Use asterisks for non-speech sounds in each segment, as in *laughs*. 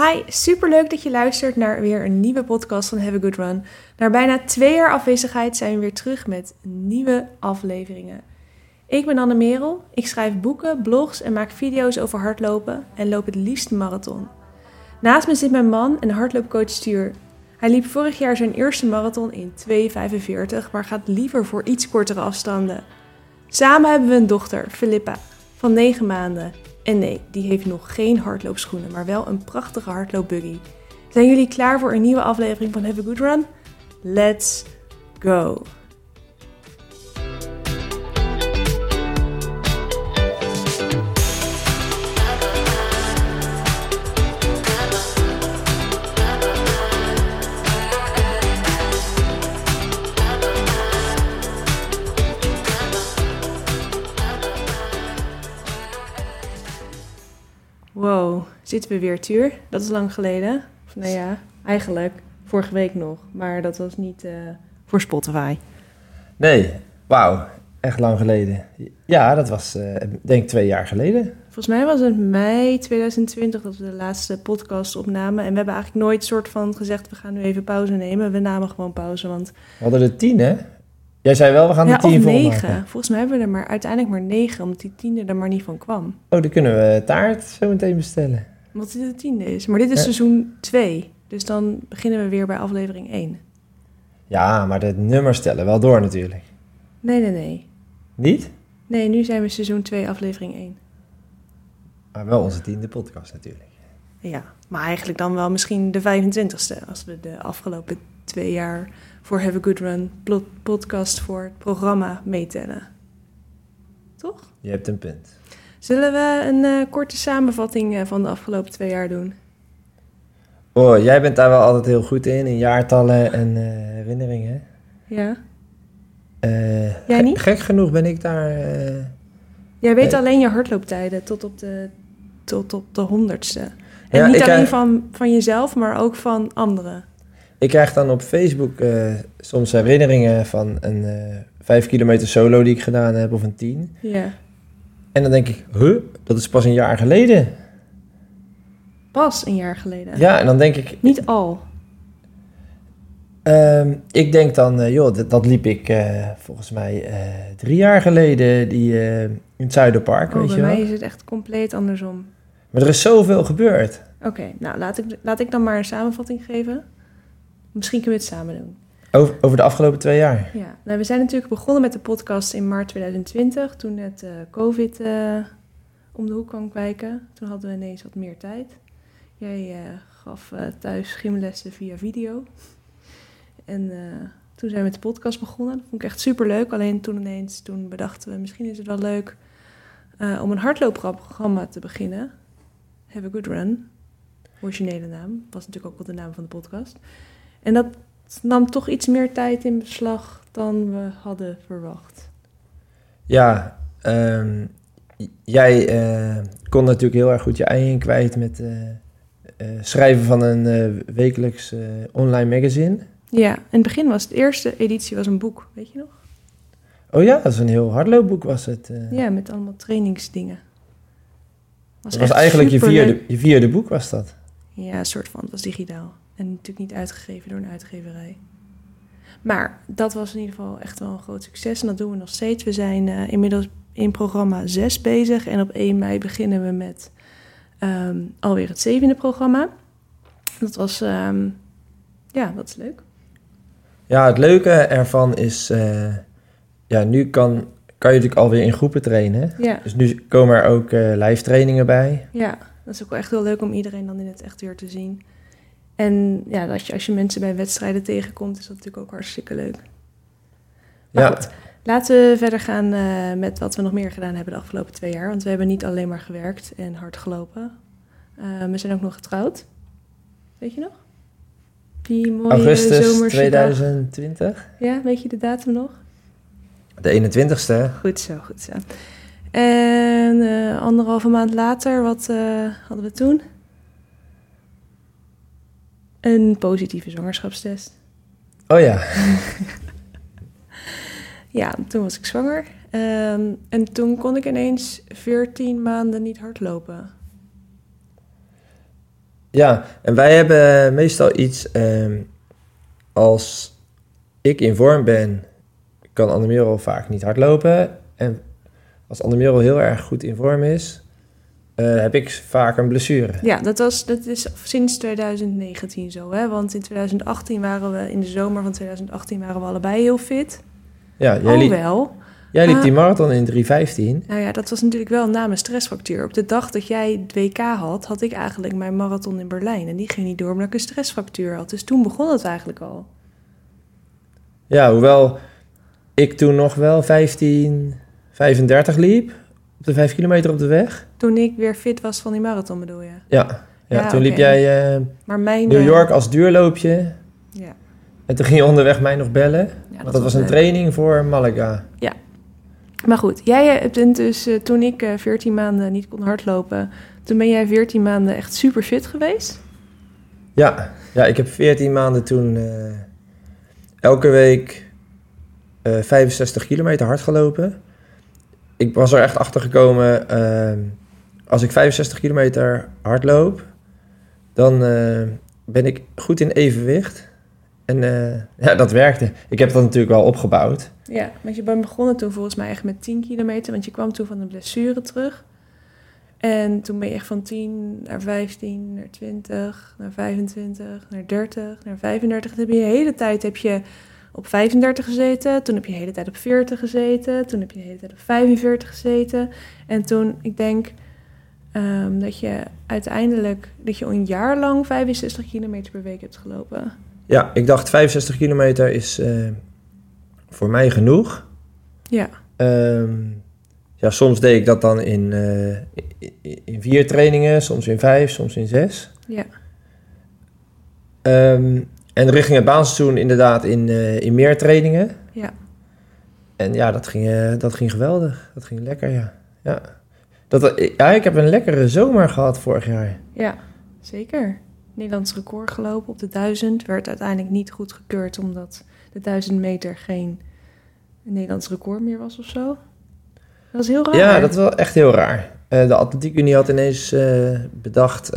Hi, superleuk dat je luistert naar weer een nieuwe podcast van Have a Good Run. Na bijna twee jaar afwezigheid zijn we weer terug met nieuwe afleveringen. Ik ben Anne Merel, ik schrijf boeken, blogs en maak video's over hardlopen en loop het liefst marathon. Naast me zit mijn man en hardloopcoach Stuur. Hij liep vorig jaar zijn eerste marathon in 2,45, maar gaat liever voor iets kortere afstanden. Samen hebben we een dochter, Philippa, van 9 maanden. En nee, die heeft nog geen hardloopschoenen, maar wel een prachtige hardloopbuggy. Zijn jullie klaar voor een nieuwe aflevering van Have a Good Run? Let's go! Zitten we weer, Tuur? Dat is lang geleden. Of nou ja, eigenlijk vorige week nog. Maar dat was niet eh, voor Spotify. Nee, wauw, echt lang geleden. Ja, dat was uh, denk ik twee jaar geleden. Volgens mij was het mei 2020 dat we de laatste podcast opnamen. En we hebben eigenlijk nooit soort van gezegd, we gaan nu even pauze nemen. We namen gewoon pauze, want... We hadden er tien, hè? Jij zei wel, we gaan ja, de tien volmaken. negen. Volgens mij hebben we er maar uiteindelijk maar negen, omdat die tiende er maar niet van kwam. Oh, dan kunnen we taart zo meteen bestellen. Omdat dit de tiende is. Maar dit is seizoen 2. Dus dan beginnen we weer bij aflevering 1. Ja, maar het nummer stellen wel door natuurlijk. Nee, nee, nee. Niet? Nee, nu zijn we seizoen 2, aflevering 1. Maar wel onze tiende podcast natuurlijk. Ja, maar eigenlijk dan wel misschien de 25ste. Als we de afgelopen twee jaar voor Have a Good Run podcast voor het programma meetellen. Toch? Je hebt een punt. Zullen we een eh, korte samenvatting eh, van de afgelopen twee jaar doen? Oh, jij bent daar wel altijd heel goed in, in jaartallen en eh, herinneringen. Ja. Jij niet? Gek genoeg ben ik daar... Jij weet alleen je hardlooptijden tot op de, tot op de honderdste. En Ja, niet alleen van, van jezelf, maar ook van anderen. Ik krijg dan op Facebook soms herinneringen van een vijf kilometer solo die ik gedaan heb of een tien. Ja. En dan denk ik, huh, dat is pas een jaar geleden. Pas een jaar geleden. Ja, en dan denk ik, Niet al. ehm, ik denk dan, eh, joh, dat, dat liep ik eh, volgens mij eh, drie jaar geleden die, in het Zuiderpark, Oh, weet bij je wel. mij is het echt compleet andersom. Maar er is zoveel gebeurd. Oké, nou laat ik, laat ik dan maar een samenvatting geven. Misschien kunnen we het samen doen. Over, de afgelopen twee jaar. Ja, nou, we zijn natuurlijk begonnen met de podcast in maart 2020, toen net eh, COVID eh, om de hoek kwam kijken. Toen hadden we ineens wat meer tijd. Jij eh, gaf thuis gymlessen via video. En toen zijn we met de podcast begonnen. Dat vond ik echt super leuk. Alleen toen ineens, toen bedachten we, misschien is het wel leuk om een hardloopprogramma te beginnen. Have a Good Run. Originele naam. Was natuurlijk ook wel de naam van de podcast. En dat nam toch iets meer tijd in beslag dan we hadden verwacht. Ja, ehm, jij eh, kon natuurlijk heel erg goed je ei in kwijt met eh, schrijven van een wekelijks online magazine. Ja, in het begin was het eerste editie was een boek, weet je nog? Oh ja, dat is een heel hardloopboek was het. Ja, met allemaal trainingsdingen. dat was echt eigenlijk je vierde, je vierde boek was dat. Ja, een soort van. Het was digitaal. En natuurlijk niet uitgegeven door een uitgeverij. Maar dat was in ieder geval echt wel een groot succes. En dat doen we nog steeds. We zijn eh, inmiddels in programma 6 bezig. En op 1 mei beginnen we met ehm, alweer het zevende programma. Dat was, ehm, ja, dat is leuk. Ja, het leuke ervan is, eh, ja, nu kan, kan je natuurlijk alweer in groepen trainen. Ja, Dus nu komen er ook eh live trainingen bij. ja, dat is ook wel echt heel leuk om iedereen dan in het echt weer te zien. En ja, dat je, als je mensen bij wedstrijden tegenkomt, is dat natuurlijk ook hartstikke leuk. Maar Ja, goed, laten we verder gaan eh, met wat we nog meer gedaan hebben de afgelopen twee jaar. Want we hebben niet alleen maar gewerkt en hard gelopen. Eh, we zijn ook nog getrouwd. Weet je nog? Die mooie augustus zomerse 2020. dag. Ja, weet je de datum nog? De 21ste. Goed zo, goed zo. En eh, anderhalve maand later, wat hadden we toen? Een positieve zwangerschapstest. Oh ja. *laughs* Ja, toen was ik zwanger. Ehm, en toen kon ik ineens 14 maanden niet hardlopen. Ja, en wij hebben meestal iets ehm, als ik in vorm ben, kan Annemerel vaak niet hardlopen. En als Annemerel heel erg goed in vorm is, eh, heb ik vaak een blessure. Ja, dat, was, dat is sinds 2019 zo, hè? Want in 2018 waren we, in de zomer van 2018 waren we allebei heel fit. Ja, jij liep, Hoewel, jij liep die marathon in 3.15. nou ja, dat was natuurlijk wel na mijn stressfactuur. Op de dag dat jij het WK had, had ik eigenlijk mijn marathon in Berlijn. En die ging niet door omdat ik een stressfactuur had. Dus toen begon het eigenlijk al. Ja, hoewel ik toen nog wel 15, 35 liep op de 5 kilometer op de weg. Toen ik weer fit was van die marathon, bedoel je? Ja, ja, Ja, toen liep jij eh, Maar mijn... New eh, York als duurloopje. Ja. En toen ging je onderweg mij nog bellen. Ja, want dat was een leuk. training voor Malaga. Maar goed, jij hebt bent dus eh, toen ik eh 14 maanden niet kon hardlopen, toen ben jij 14 maanden echt super fit geweest. Ja, ja ik heb 14 maanden toen eh, elke week eh 65 kilometer hard gelopen. Ik was er echt achter gekomen, eh, als ik 65 kilometer hard loop, dan eh, ben ik goed in evenwicht. En eh, ja, dat werkte. Ik heb dat natuurlijk wel opgebouwd. Ja, want je bent begonnen toen volgens mij echt met 10 kilometer, want je kwam toen van een blessure terug. En toen ben je echt van 10 naar 15, naar 20, naar 25, naar 30, naar 35. Toen heb je de hele tijd heb je op 35 gezeten. Toen heb je de hele tijd op 40 gezeten. Toen heb je de hele tijd op 45 gezeten. En toen, ik denk ehm, dat je uiteindelijk, dat je een jaar lang 65 kilometer per week hebt gelopen. Ja, ik dacht 65 kilometer is eh, voor mij genoeg. Ja, Ehm, ja, soms deed ik dat dan in, eh, in, vier trainingen, soms in vijf, soms in zes. ja, Ehm, en richting het baanseizoen inderdaad in, eh, in meer trainingen. ja. En ja, dat ging, eh, dat ging geweldig. Dat ging lekker, ja. Ja. Dat, eh, ja, ik heb een lekkere zomer gehad vorig jaar. Ja, zeker. Nederlands record gelopen op de 1000. Werd uiteindelijk niet goedgekeurd omdat de 1000 meter geen Nederlands record meer was of zo. Dat was heel raar. Ja, dat was wel echt heel raar. De Atletiek Unie had ineens bedacht...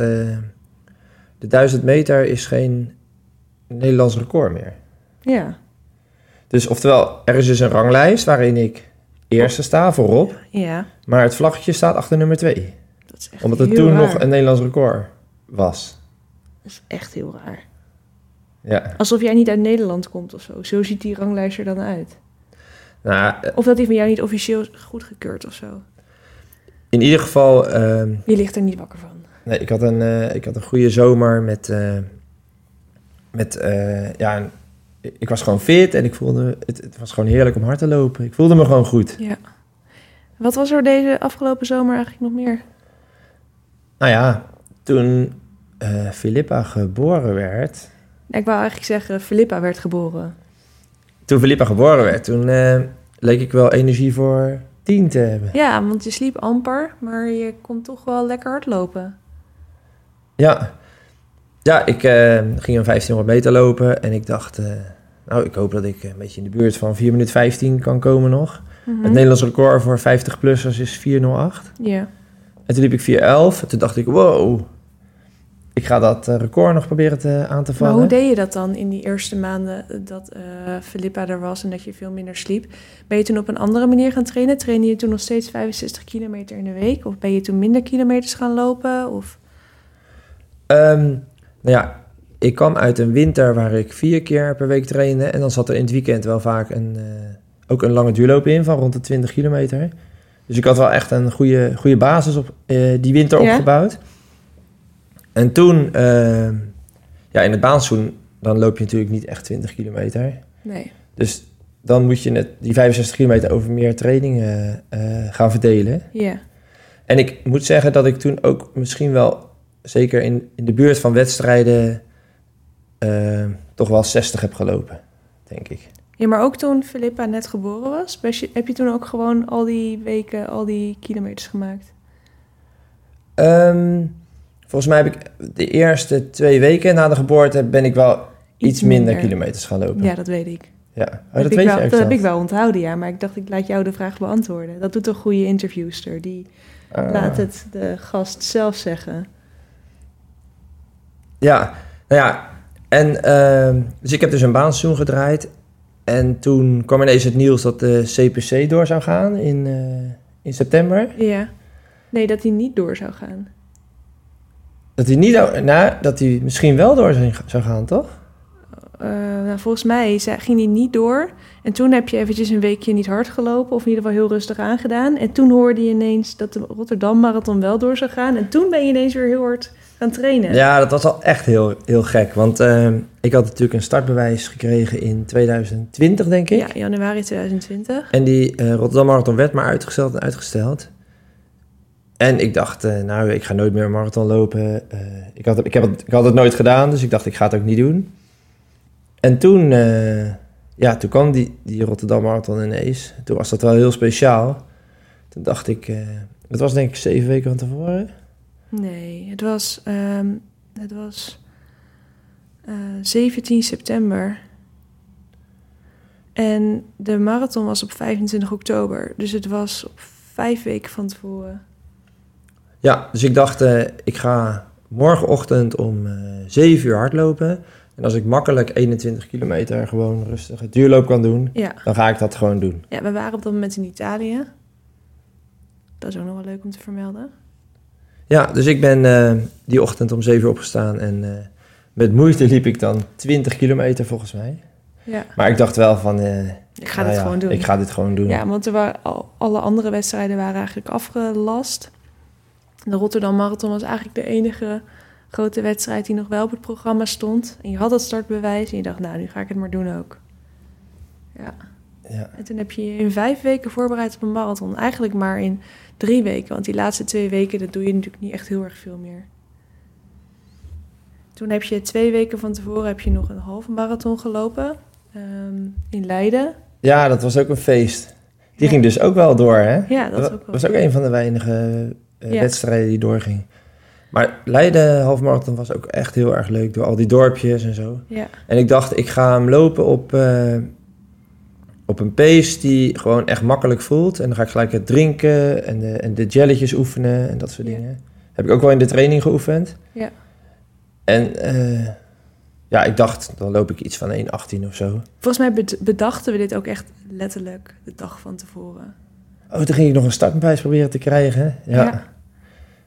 de 1000 meter is geen Nederlands record meer. Ja, Dus oftewel, er is dus een ranglijst waarin ik eerste sta voorop, ja, maar het vlaggetje staat achter nummer 2. dat is echt Omdat het heel toen raar. nog een Nederlands record was. Dat is echt heel raar. Ja. Alsof jij niet uit Nederland komt of zo. Zo ziet die ranglijst er dan uit. Nou, eh, Of dat die van jou niet officieel goedgekeurd of zo. in ieder geval, ehm, Je ligt er niet wakker van. nee, ik, had een, eh, ik had een goede zomer met, eh, met eh, ja, ik was gewoon fit en ik voelde, het, het was gewoon heerlijk om hard te lopen. Ik voelde me gewoon goed. Ja. Wat was er deze afgelopen zomer eigenlijk nog meer? Nou ja, toen eh Filippa geboren werd, Ik wou eigenlijk zeggen, Filippa werd geboren. toen Filippa geboren werd, toen eh, leek ik wel energie voor 10 te hebben. Ja, want je sliep amper, maar je kon toch wel lekker hardlopen. Ja, ja ik eh, ging een 1500 meter lopen en ik dacht, eh, nou, ik hoop dat ik een beetje in de buurt van 4 minuten 15 kan komen nog. Mhm. Het Nederlands record voor 50-plussers is 408. Ja. En toen liep ik 411 en toen dacht ik, wow, ik ga dat eh, record nog proberen te, aan te Maar vallen. hoe deed je dat dan in die eerste maanden dat Filippa er was en dat je veel minder sliep? Ben je toen op een andere manier gaan trainen? Trainde je toen nog steeds 65 kilometer in de week? Of ben je toen minder kilometers gaan lopen? Of... Ehm, nou ja, ik kwam uit een winter waar ik vier keer per week trainde. En dan zat er in het weekend wel vaak een, eh, ook een lange duurloop in van rond de 20 kilometer. Dus ik had wel echt een goede, goede basis op eh, die winter Ja? opgebouwd. En toen, ehm, ja, in het baanseizoen, dan loop je natuurlijk niet echt 20 kilometer. Nee. Dus dan moet je het, die 65 kilometer over meer trainingen eh, gaan verdelen. Ja. En ik moet zeggen dat ik toen ook misschien wel, zeker in, in de buurt van wedstrijden, eh, toch wel 60 heb gelopen, denk ik. Ja, maar ook toen Filippa net geboren was, je- heb je toen ook gewoon al die weken, al die kilometers gemaakt? Ehm, volgens mij heb ik de eerste twee weken na de geboorte ben ik wel iets, minder. kilometers gaan lopen. Ja, dat weet ik. Ja. Oh, dat dat weet wel, je dat heb ik wel onthouden, ja. Maar ik dacht, ik laat jou de vraag beantwoorden. Dat doet een goede interviewster. Die Ah. laat het de gast zelf zeggen. Ja, nou ja. En ehm, dus ik heb dus een baanseizoen gedraaid. En toen kwam ineens het nieuws dat de CPC door zou gaan in, eh, in september. Ja. Nee, dat hij niet door zou gaan. Dat hij niet, nou, dat hij misschien wel door zou- gaan, toch? Eh, nou, volgens mij ging hij niet door. En toen heb je eventjes een weekje niet hard gelopen. Of in ieder geval heel rustig aangedaan. En toen hoorde je ineens dat de Rotterdam Marathon wel door zou gaan. En toen ben je ineens weer heel hard gaan trainen. Ja, dat was al echt heel, heel gek. Want ehm, ik had natuurlijk een startbewijs gekregen in 2020, denk ik. Ja, januari 2020. En die eh, Rotterdam Marathon werd maar uitgesteld en uitgesteld. En ik dacht, eh, nou, ik ga nooit meer een marathon lopen. Eh, ik, had, het- ik, heb het, ik had het nooit gedaan, dus ik dacht, ik ga het ook niet doen. En toen, eh, ja, toen kwam die, die Rotterdam Marathon ineens. Toen was dat wel heel speciaal. Toen dacht ik, eh het was denk ik zeven weken van tevoren. Nee, het was, ehm, het was eh, 17 september. En de marathon was op 25 oktober. Dus het was op vijf weken van tevoren. Ja, dus ik dacht, eh, ik ga morgenochtend om eh 7 uur hardlopen. En als ik makkelijk 21 kilometer gewoon rustig het duurloop kan doen, Ja. dan ga ik dat gewoon doen. ja, we waren op dat moment in Italië. Dat is ook nog wel leuk om te vermelden. Ja, dus ik ben eh, die ochtend om 7 uur opgestaan en eh, met moeite liep ik dan 20 kilometer volgens mij. Ja, Maar ik dacht wel van, eh, ik ga nou dit ja, gewoon doen. Ik ga dit gewoon doen. Ja, want er waren al, alle andere wedstrijden waren eigenlijk afgelast. De Rotterdam Marathon was eigenlijk de enige grote wedstrijd die nog wel op het programma stond. En je had het startbewijs en je dacht, nou, nu ga ik het maar doen ook. Ja, Ja. en toen heb je je in vijf weken voorbereid op een marathon. Eigenlijk maar in drie weken, want die laatste twee weken, dat doe je natuurlijk niet echt heel erg veel meer. Toen heb je twee weken van tevoren heb je nog een halve marathon gelopen ehm, in Leiden. ja, dat was ook een feest. Die Ja. ging dus ook wel door, hè? Ja, dat is wa- ook wel was ook een van de weinige eh, Ja. wedstrijden die doorging. Maar Leiden halfmarathon was ook echt heel erg leuk, door al die dorpjes en zo. Ja, En ik dacht, ik ga hem lopen op, eh, op een pace die gewoon echt makkelijk voelt. En dan ga ik gelijk het drinken en de, en de jelletjes oefenen en dat soort Ja. dingen. Heb ik ook wel in de training geoefend. Ja. En eh, ja, ik dacht, dan loop ik iets van 1,18 of zo. Volgens mij bed- bedachten we dit ook echt letterlijk de dag van tevoren. Oh, toen ging ik nog een startbewijs proberen te krijgen. Ja. Ja.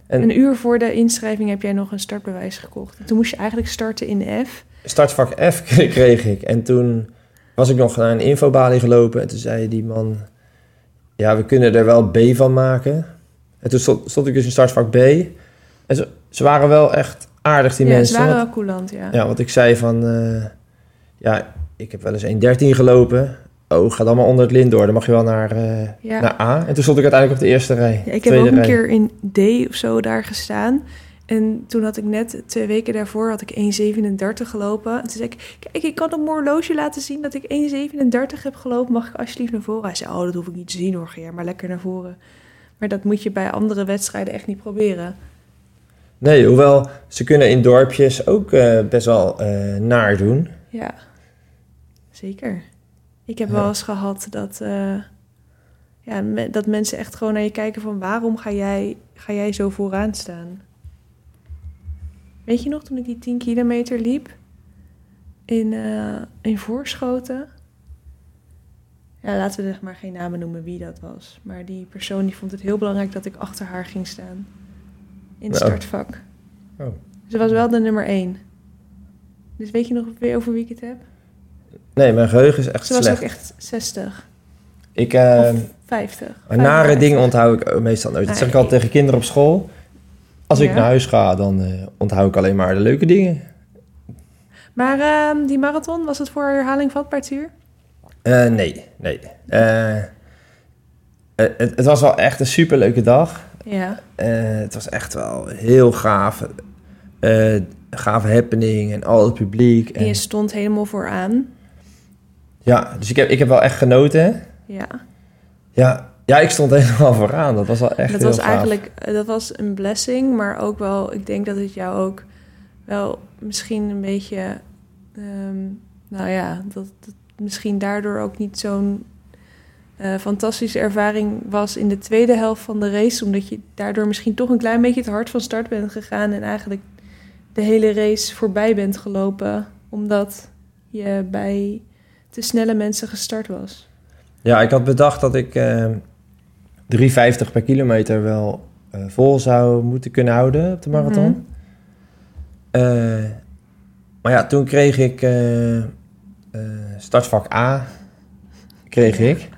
En- Een uur voor de inschrijving heb jij nog een startbewijs gekocht. En toen moest je eigenlijk starten in F. Startvak F *laughs* kreeg ik. En toen was ik nog naar een infobalie gelopen. En toen zei die man, ja, we kunnen er wel B van maken. En toen stond, stond ik dus in startvak B. En ze, ze waren wel echt aardig, die ja, mensen. ze waren wel coulant, ja. ja, want ik zei van, eh, ja, ik heb wel eens 1.13 gelopen. Oh, gaat allemaal onder het lint door. Dan mag je wel naar, eh, Ja. naar A. En toen stond ik uiteindelijk op de eerste rij. Ja, ik heb ook een rij. keer in D of zo daar gestaan. En toen had ik net, twee weken daarvoor, had ik 1,37 gelopen. En toen zei ik, kijk, ik kan op mijn horloge laten zien dat ik 1,37 heb gelopen. Mag ik alsjeblieft naar voren? Hij zei, oh, dat hoef ik niet te zien hoor, Geer, maar lekker naar voren. Maar dat moet je bij andere wedstrijden echt niet proberen. Nee, hoewel ze kunnen in dorpjes ook eh, best wel eh, naar doen. Ja, zeker. Ik heb Ja. wel eens gehad dat, eh, ja, me- dat mensen echt gewoon naar je kijken van waarom ga jij, ga jij zo vooraan staan? Weet je nog toen ik die 10 kilometer liep in, eh, in Voorschoten? Ja, laten we zeg maar geen namen noemen wie dat was. Maar die persoon die vond het heel belangrijk dat ik achter haar ging staan. In het Oh. startvak. Oh. Ze was wel de nummer één. Dus weet je nog weer over wie ik het heb? Nee, mijn geheugen is echt Ze was slecht. ook echt 60 Ik, of 50. maar nare 55. dingen onthoud ik meestal nooit. Dat zeg ik altijd tegen kinderen op school. Als ik naar huis ga, dan eh, onthoud ik alleen maar de leuke dingen. Maar ehm, die marathon, was het voor herhaling vatbaar, Tuur? Eh, nee, nee. Eh, het, het was wel echt een superleuke dag. Ja. Het was echt wel heel gaaf. Gave happening en al het publiek. En En, je stond helemaal vooraan. ja, dus ik heb, ik heb wel echt genoten. Ja. Ja, ja, ik stond *laughs* helemaal vooraan. Dat was wel echt dat heel was gaaf. eigenlijk eh, dat was een blessing, maar ook wel, ik denk dat het jou ook wel misschien een beetje, ehm, nou ja, dat misschien daardoor ook niet zo'n eh, fantastische ervaring was in de tweede helft van de race, omdat je daardoor misschien toch een klein beetje te hard van start bent gegaan en eigenlijk de hele race voorbij bent gelopen omdat je bij te snelle mensen gestart was. Ja, ik had bedacht dat ik eh 3,50 per kilometer wel eh, vol zou moeten kunnen houden op de marathon. Mhm. Eh, maar ja, toen kreeg ik eh, startvak A, kreeg ik.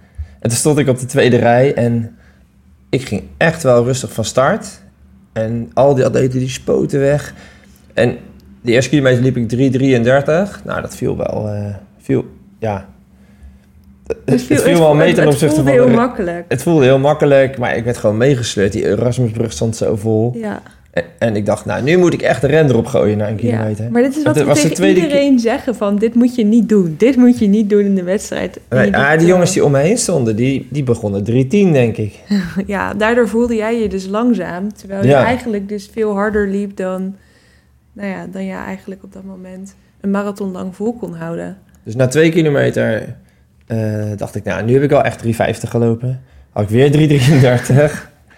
En toen stond ik op de tweede rij en ik ging echt wel rustig van start. En al die atleten die spoten weg. En de eerste kilometer liep ik 3,33. Nou, dat viel wel, viel, ja... Het, viel, wel mee ten het opzichte voelde van heel de- makkelijk. het voelde heel makkelijk, maar ik werd gewoon meegesleurd. Die Erasmusbrug stond zo vol. Ja, En, en ik dacht, nou, nu moet ik echt de ren erop gooien na een ja. kilometer. Maar dit is wat Het we tegen iedereen zeggen van dit moet je niet doen. Dit moet je niet doen in de wedstrijd. Maar, je ah, die jongens die om me heen stonden, die, die begonnen 3-10, denk ik. *laughs* Ja, daardoor voelde jij je dus langzaam. Terwijl je Ja. eigenlijk dus veel harder liep dan, nou ja, dan je eigenlijk op dat moment een marathon lang vol kon houden. Dus na twee kilometer eh, dacht ik, nou, nu heb ik al echt 3,50 gelopen. Had ik weer 3,33.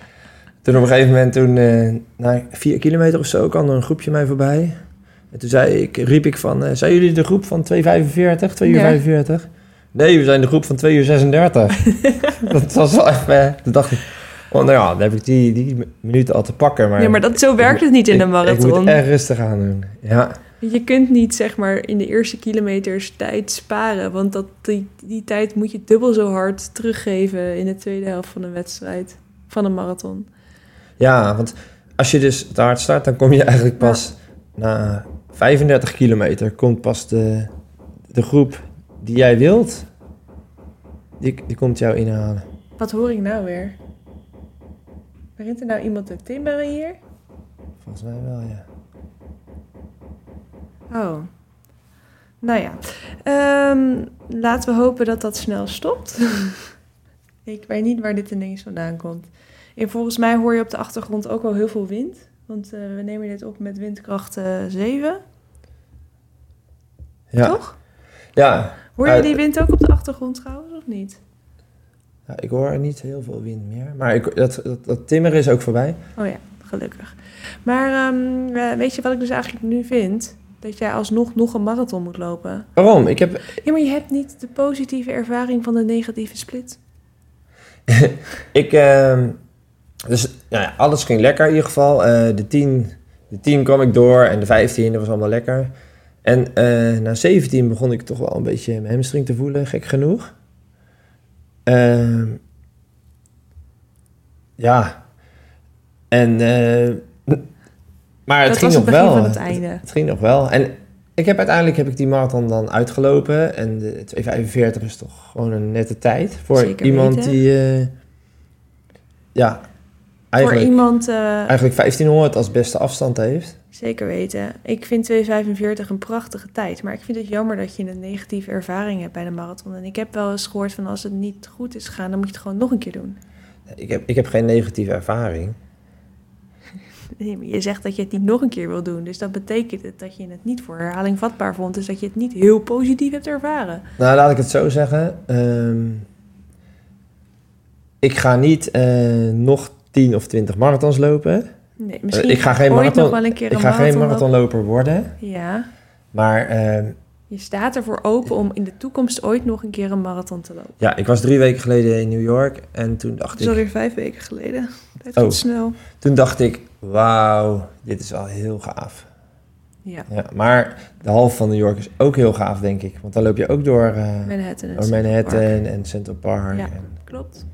*laughs* toen op een gegeven moment, toen, eh, na vier kilometer of zo, kwam er een groepje mij voorbij. En toen zei ik, riep ik van, eh, zijn jullie de groep van 2,45, 2 uur Ja. 45? Nee, we zijn de groep van 2 uur 36. *laughs* dat was wel even, toen dacht ik, oh, nou ja, dan heb ik die, die minuten al te pakken. Maar ja, maar dat, zo werkt het niet in ik- een Ik marathon. moet echt rustig aan doen, ja. Je kunt niet zeg maar in de eerste kilometers tijd sparen, want dat, die, die tijd moet je dubbel zo hard teruggeven in de tweede helft van een wedstrijd, van een marathon. Ja, want als je dus te hard start, dan kom je eigenlijk pas na 35 kilometer, komt pas de, de groep die jij wilt, die, die komt jou inhalen. Wat hoor ik nou weer? Begint er nou iemand te timmeren hier? Volgens mij wel, ja. Oh. Nou ja. Ehm, laten we hopen dat dat snel stopt. *laughs* ik weet niet waar dit ineens vandaan komt. En volgens mij hoor je op de achtergrond ook al heel veel wind. Want eh, we nemen dit op met windkracht eh 7, Ja, toch? ja. Hoor je Eh, die wind ook op de achtergrond trouwens, of niet? ja ik hoor niet heel veel wind meer, maar ik, dat, dat, dat timmer is ook voorbij. Oh ja, gelukkig. Maar ehm, eh, weet je wat ik dus eigenlijk nu vind? Dat jij alsnog nog een marathon moet lopen. Waarom? Ik heb, Ja, maar je hebt niet de positieve ervaring van de negatieve split. *laughs* ik, ehm, dus nou ja, alles ging lekker in ieder geval. Eh, de 10, de 10 kwam ik door en de 15, dat was allemaal lekker. En eh, na 17 begon ik toch wel een beetje mijn hamstring te voelen, gek genoeg. Ehm, ja. En, eh, maar het dat ging het nog wel. van het einde. Het ging nog wel. En ik heb uiteindelijk heb ik die marathon dan uitgelopen. En de 2,45 is toch gewoon een nette tijd. Voor Zeker iemand weten. die... eh, ja, eigenlijk, Voor iemand, eh, eigenlijk 1500 als beste afstand heeft. zeker weten. Ik vind 2,45 een prachtige tijd. Maar ik vind het jammer dat je een negatieve ervaring hebt bij de marathon. En ik heb wel eens gehoord van als het niet goed is gegaan, dan moet je het gewoon nog een keer doen. Ik heb, ik heb geen negatieve ervaring. Je zegt dat je het niet nog een keer wil doen. Dus dat betekent het dat je het niet voor herhaling vatbaar vond. Dus dat je het niet heel positief hebt ervaren. Nou, laat ik het zo zeggen. Ehm, ik ga niet eh, nog 10 of 20 marathons lopen. Nee, misschien Eh, ik ga geen marathon- nog wel een keer Ik ga geen marathon marathonloper worden. Ja, Maar ehm, je staat ervoor open om in de toekomst ooit nog een keer een marathon te lopen. ja, ik was drie weken geleden in New York. En toen dacht ik... alweer vijf weken geleden. Dat Oh. snel. Toen dacht ik, wauw, dit is wel heel gaaf. Ja, Ja, maar de halve van New York is ook heel gaaf, denk ik. Want dan loop je ook door, eh Manhattan. en door Central Manhattan Park. en Central Park. Ja. En, Klopt.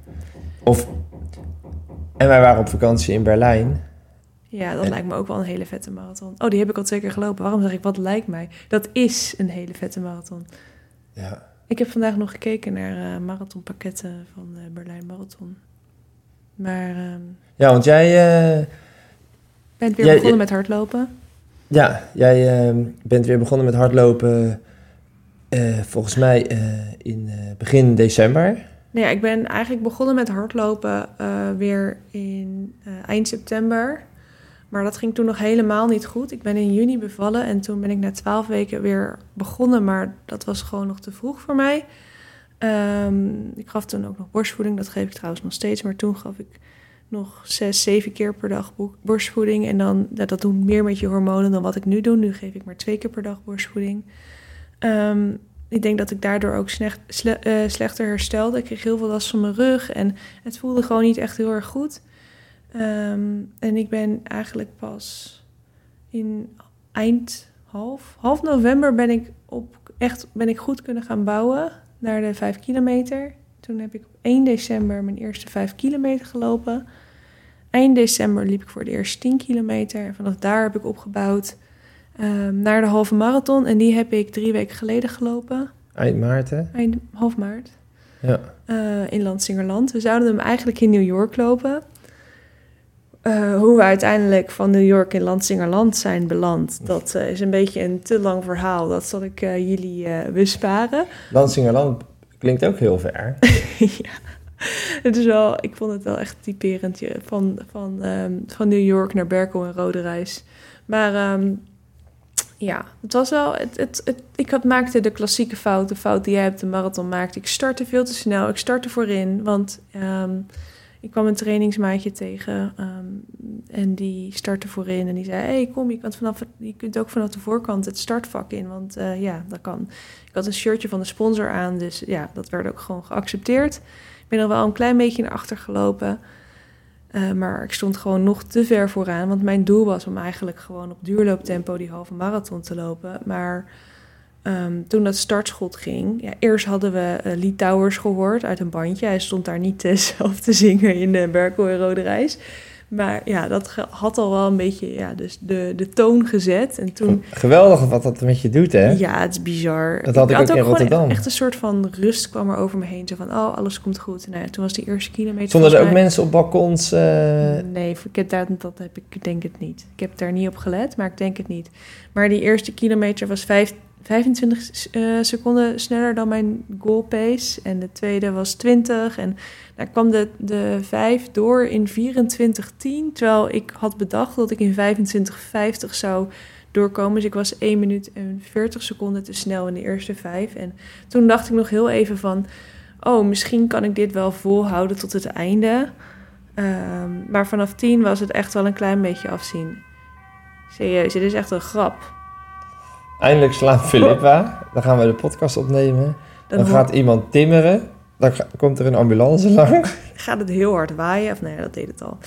of, en wij waren op vakantie in Berlijn. Ja, dat En- lijkt me ook wel een hele vette marathon. Oh, die heb ik al twee keer gelopen. Waarom zeg ik wat lijkt mij? Dat is een hele vette marathon. Ja, Ik heb vandaag nog gekeken naar eh, marathonpakketten van eh, Berlijn Marathon. Maar ehm ja want jij, bent weer begonnen met hardlopen. ja, jij bent weer begonnen met hardlopen. volgens mij eh, in eh, begin december. Nou ja, ik ben eigenlijk begonnen met hardlopen eh, weer in eind september. Maar dat ging toen nog helemaal niet goed. Ik ben in juni bevallen en toen ben ik na twaalf weken weer begonnen. Maar dat was gewoon nog te vroeg voor mij. Ehm, ik gaf toen ook nog borstvoeding. Dat geef ik trouwens nog steeds. Maar toen gaf ik nog zes, zeven keer per dag bo- borstvoeding. En dan, dat, dat doet meer met je hormonen dan wat ik nu doe. Nu geef ik maar twee keer per dag borstvoeding. Ehm, ik denk dat ik daardoor ook eh, slechter herstelde. Ik kreeg heel veel last van mijn rug en het voelde gewoon niet echt heel erg goed. Ehm, en ik ben eigenlijk pas in eind half, half november ben ik op echt ben ik goed kunnen gaan bouwen naar de 5 kilometer. Toen heb ik op 1 december mijn eerste 5 kilometer gelopen. Eind december liep ik voor de eerste 10 kilometer. En vanaf daar heb ik opgebouwd ehm, naar de halve marathon. En die heb ik drie weken geleden gelopen. Eind maart, hè? Eind half maart. Ja. eh, in Landsingerland. We zouden hem eigenlijk in New York lopen. Eh, hoe we uiteindelijk van New York in Landsingerland zijn beland, dat eh, is een beetje een te lang verhaal. Dat zal ik jullie besparen. Lansingerland klinkt ook heel ver. *laughs* ja, het is wel, ik vond het wel echt typerend van, van, ehm, van New York naar Berkel en Rode Reis. Maar ehm, ja, het was wel, het, het, ik had, maakte de klassieke fout, de fout die jij op de marathon maakte. Ik startte veel te snel, ik startte voorin, want ehm, ik kwam een trainingsmaatje tegen ehm, en die startte voorin en die zei, hey, kom, je, kan vanaf, je kunt ook vanaf de voorkant het startvak in, want eh, ja, dat kan. Ik had een shirtje van de sponsor aan, dus ja, dat werd ook gewoon geaccepteerd. Ik ben er wel een klein beetje naar achter gelopen. eh, maar ik stond gewoon nog te ver vooraan. Want mijn doel was om eigenlijk gewoon op duurlooptempo die halve marathon te lopen. Maar ehm, toen dat startschot ging... Ja, eerst hadden we uh, Lee Towers gehoord uit een bandje. Hij stond daar niet uh, *laughs* zelf te zingen in de Berkel en Rode Reis. Maar ja, dat had al wel een beetje ja, dus de, de toon gezet. En toen, Geweldig wat dat met je doet, hè? ja, het is bizar. Dat had ik, had ook in Rotterdam. Echt, een soort van rust kwam er over me heen. Zo van, oh, alles komt goed. Nou ja, toen was die eerste kilometer... Stonden er ook mij- mensen op balkons? eh, Nee, ik heb daar, dat heb ik ik denk het niet. Ik heb daar niet op gelet, maar ik denk het niet. Maar die eerste kilometer was vijf, 25 eh, seconden sneller dan mijn goal pace. En de tweede was 20. En daar kwam de, de vijf door in 24.10. Terwijl ik had bedacht dat ik in 25.50 zou doorkomen. Dus ik was 1 minuut en 40 seconden te snel in de eerste vijf. En toen dacht ik nog heel even van... Oh, misschien kan ik dit wel volhouden tot het einde. Ehm, maar vanaf 10 was het echt wel een klein beetje afzien. Serieus, dit is echt een grap. Eindelijk slaan Filippa. *laughs* Dan gaan we de podcast opnemen. Dan, gaat iemand timmeren. Dan komt er een ambulance lang. *laughs* gaat het heel hard waaien. Of nee, dat deed het al.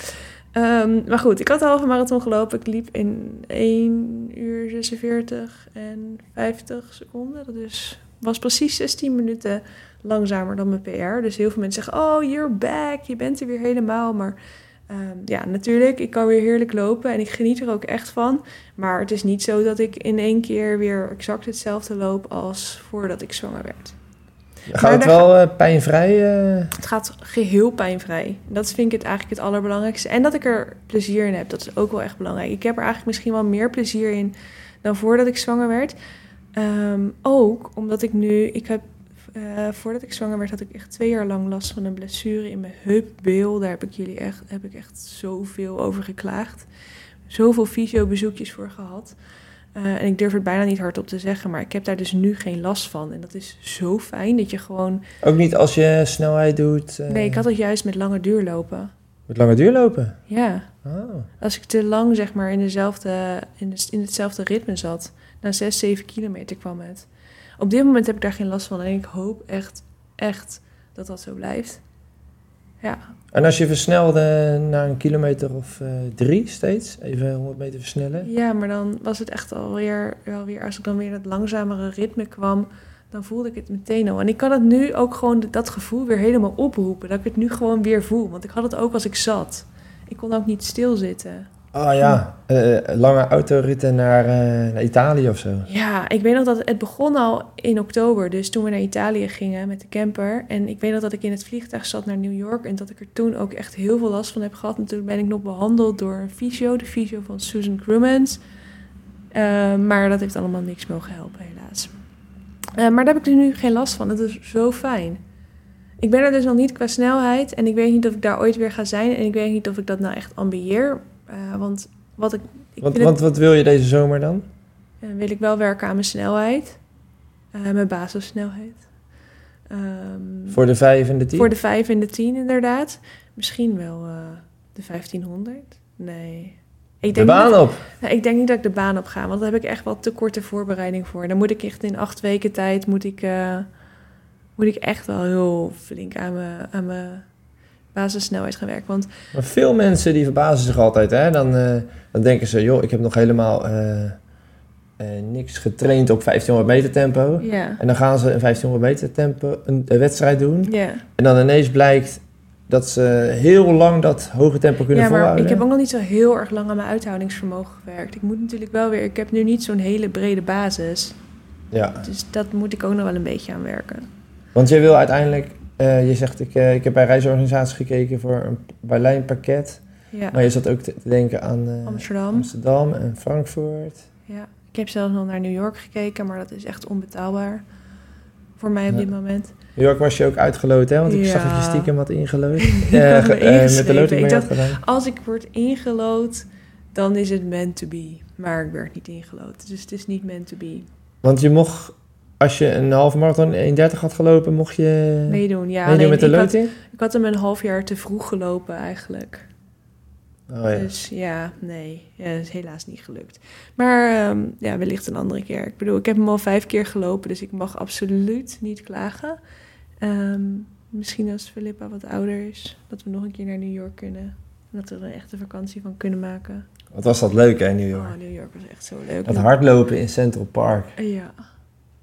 Ehm, maar goed, ik had de halve marathon gelopen. Ik liep in 1 uur 46 en 50 seconden. Dat is, was precies 16 minuten langzamer dan mijn PR. Dus heel veel mensen zeggen, oh, you're back. Je bent er weer helemaal. Maar ehm, ja, natuurlijk, ik kan weer heerlijk lopen. En ik geniet er ook echt van. Maar het is niet zo dat ik in één keer weer exact hetzelfde loop als voordat ik zwanger werd. Gaat het wel eh, pijnvrij? eh? Het gaat geheel pijnvrij. Dat vind ik het eigenlijk het allerbelangrijkste. En dat ik er plezier in heb, dat is ook wel echt belangrijk. Ik heb er eigenlijk misschien wel meer plezier in dan voordat ik zwanger werd. Ehm, ook omdat ik nu, ik heb, eh, voordat ik zwanger werd, had ik echt twee jaar lang last van een blessure in mijn heupbeel. Daar heb ik jullie echt, heb ik echt zoveel over geklaagd. Zoveel fysiobezoekjes voor gehad. Eh, en ik durf het bijna niet hardop te zeggen, maar ik heb daar dus nu geen last van. En dat is zo fijn dat je gewoon Ook niet als je snelheid doet? eh, Nee, ik had het juist met lange duurlopen. Met lange duur lopen? Ja, Oh. als ik te lang zeg maar in, dezelfde, in, de, in hetzelfde ritme zat, na 6, 7 kilometer kwam het. Op dit moment heb ik daar geen last van en ik hoop echt, echt dat dat zo blijft. Ja, En als je versnelde naar een kilometer of eh, drie steeds, even 100 meter versnellen. ja, maar dan was het echt alweer, wel weer, als ik dan weer dat langzamere ritme kwam, dan voelde ik het meteen al. En ik kan het nu ook gewoon dat gevoel weer helemaal oproepen, dat ik het nu gewoon weer voel. Want ik had het ook als ik zat. Ik kon ook niet stilzitten. Oh ja, eh, lange autoritten naar, eh, naar Italië of zo. Ja, ik weet nog dat het begon al in oktober. Dus toen we naar Italië gingen met de camper. En ik weet nog dat ik in het vliegtuig zat naar New York. En dat ik er toen ook echt heel veel last van heb gehad. En toen ben ik nog behandeld door een fysio. De fysio van Susan Crumans. Eh, maar dat heeft allemaal niks mogen helpen, helaas. Eh, maar daar heb ik nu geen last van. Dat is zo fijn. Ik ben er dus nog niet qua snelheid. En ik weet niet of ik daar ooit weer ga zijn. En ik weet niet of ik dat nou echt ambieer. Eh, want wat ik... ik Want, het- want wat wil je deze zomer dan? en wil ik wel werken aan mijn snelheid. Eh, mijn basissnelheid. Ehm, Voor de vijf en de tien? voor de 5 en de 10 inderdaad. Misschien wel eh, de De 1500? Nee. Ik De denk, baan niet, op. nou, ik denk niet dat ik de baan op ga, want daar heb ik echt wel te korte voorbereiding voor. Dan moet ik echt in acht weken tijd, moet ik, eh, moet ik echt wel heel flink aan mijn, aan mijn basissnelheid gaan werken. Want Maar veel mensen die verbazen zich altijd. Hè? Dan, eh, dan denken ze, joh, ik heb nog helemaal eh, eh, niks getraind op 1500 meter tempo. En dan gaan ze een 1500 meter tempo een, een wedstrijd doen. En dan ineens blijkt dat ze heel lang dat hoge tempo kunnen ja, maar volhouden. ik heb ook nog niet zo heel erg lang aan mijn uithoudingsvermogen gewerkt. Ik moet natuurlijk wel weer, ik heb nu niet zo'n hele brede basis. Ja, Dus dat moet ik ook nog wel een beetje aan werken. want je wil uiteindelijk... eh, je zegt, ik, eh, ik heb bij reisorganisaties gekeken voor een Berlijnpakket. Ja, Maar je zat ook te, denken aan eh, Amsterdam. Amsterdam en Frankfurt. Ja, ik heb zelfs nog naar New York gekeken, maar dat is echt onbetaalbaar voor mij op Ja. dit moment. New York was je ook uitgeloot, hè? Want ik zag dat je Ja. stiekem had *laughs* ge- eh, met de loting Ik mee dacht, gedaan. Als ik word ingelood, dan is het meant to be. Maar ik werd niet ingelood, dus het is niet meant to be. Want je mocht, als je een halve marathon 1.30 had gelopen, mocht je Meedoen, ja. meedoen met de ik, had, loting? ik had hem een half jaar te vroeg gelopen eigenlijk. Oh ja. Dus ja, nee, ja, dat is helaas niet gelukt. Maar ehm, ja, wellicht een andere keer. Ik bedoel, ik heb hem al vijf keer gelopen, dus ik mag absoluut niet klagen. Ehm, misschien als Philippa wat ouder is, dat we nog een keer naar New York kunnen. En dat we er een echte vakantie van kunnen maken. Wat was dat leuk, hè, New York? Oh, New York was echt zo leuk. Dat hardlopen in Central Park. Ja.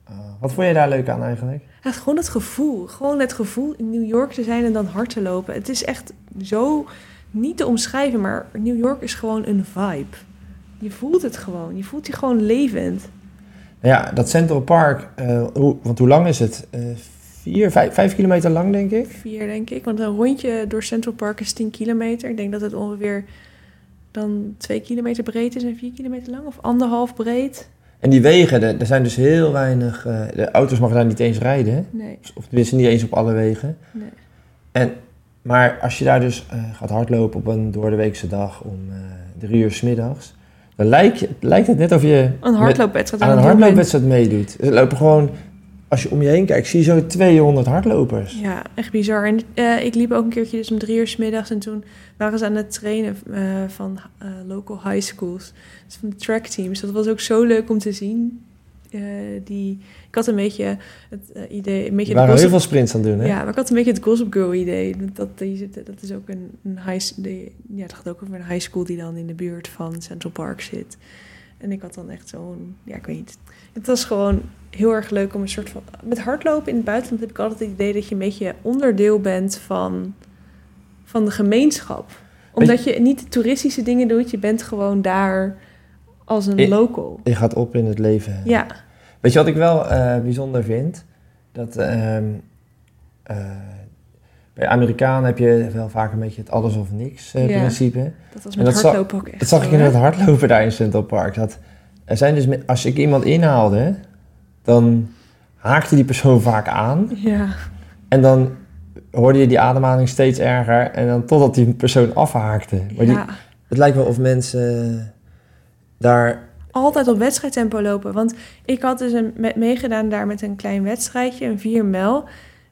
Oh, wat vond je daar leuk aan eigenlijk? Ja, gewoon het gevoel. Gewoon het gevoel in New York te zijn en dan hard te lopen. Het is echt zo niet te omschrijven, maar New York is gewoon een vibe. Je voelt het gewoon. Je voelt je gewoon levend. Ja, dat Central Park, eh, hoe, want hoe lang is het? Eh, vier, vijf, vijf kilometer lang, denk ik. Vier, denk ik. Want een rondje door Central Park is 10 kilometer. Ik denk dat het ongeveer dan 2 kilometer breed is en 4 kilometer lang. Of anderhalf breed. En die wegen, er er zijn dus heel weinig... eh, de auto's mogen daar niet eens rijden. Nee, Of tenminste niet eens op alle wegen. nee. En, maar als je daar dus eh, gaat hardlopen op een doordeweekse dag om eh, drie uur 's middags, dan lijkt, lijkt het net of je Een hardloopwedstrijd aan een hardloopwedstrijd meedoet. Er lopen gewoon, als je om je heen kijkt, zie je zo 200 hardlopers. Ja, echt bizar. En eh, ik liep ook een keertje dus om drie uur 's middags en toen waren ze aan het trainen eh, van eh, local high schools. Dus van de track teams. Dat was ook zo leuk om te zien. Die, ik had een beetje het idee... Een beetje waren heel veel sprints aan het doen, hè? Ja, maar ik had een beetje het Gossip Girl idee. Dat, die dat is ook een, een high... Die, ja, het gaat ook over een high school die dan in de buurt van Central Park zit. En ik had dan echt zo'n... Ja, ik weet niet. Het was gewoon heel erg leuk om een soort van... Met hardlopen in het buitenland heb ik altijd het idee dat je een beetje onderdeel bent van, van de gemeenschap. Omdat je niet toeristische dingen doet, je bent gewoon daar als een local. Je gaat op in het leven. Ja, Weet je wat ik wel eh, bijzonder vind? Dat ehm, eh, bij Amerikanen heb je wel vaak een beetje het alles of niks eh, principe. dat was met dat zag- hardlopen ook echt Dat zag ik in hè? het hardlopen daar in Central Park. Dat, er zijn dus, als ik iemand inhaalde, dan haakte die persoon vaak aan. Ja, En dan hoorde je die ademhaling steeds erger. En dan totdat die persoon afhaakte. Maar die, ja. het lijkt wel of mensen daar... altijd op wedstrijdtempo lopen. Want ik had dus een, met, meegedaan daar met een klein wedstrijdje, een 4 mijl.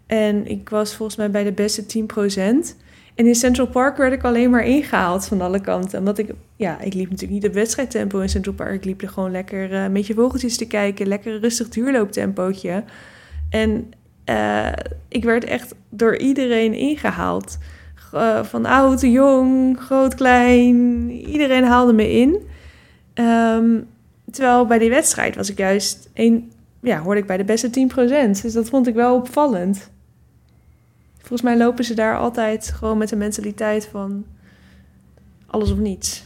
En ik was volgens mij bij de beste 10%. En in Central Park werd ik alleen maar ingehaald van alle kanten. Omdat ik, ja, ik liep natuurlijk niet op wedstrijdtempo in Central Park. Ik liep er gewoon lekker eh, een beetje vogeltjes te kijken. Lekker rustig duurlooptempootje. En eh, ik werd echt door iedereen ingehaald. Eh, van oud, jong, groot, klein. Iedereen haalde me in. Ehm, terwijl bij die wedstrijd was ik juist een, ja, hoorde ik bij de beste 10%. Dus dat vond ik wel opvallend. Volgens mij lopen ze daar altijd gewoon met de mentaliteit van alles of niets.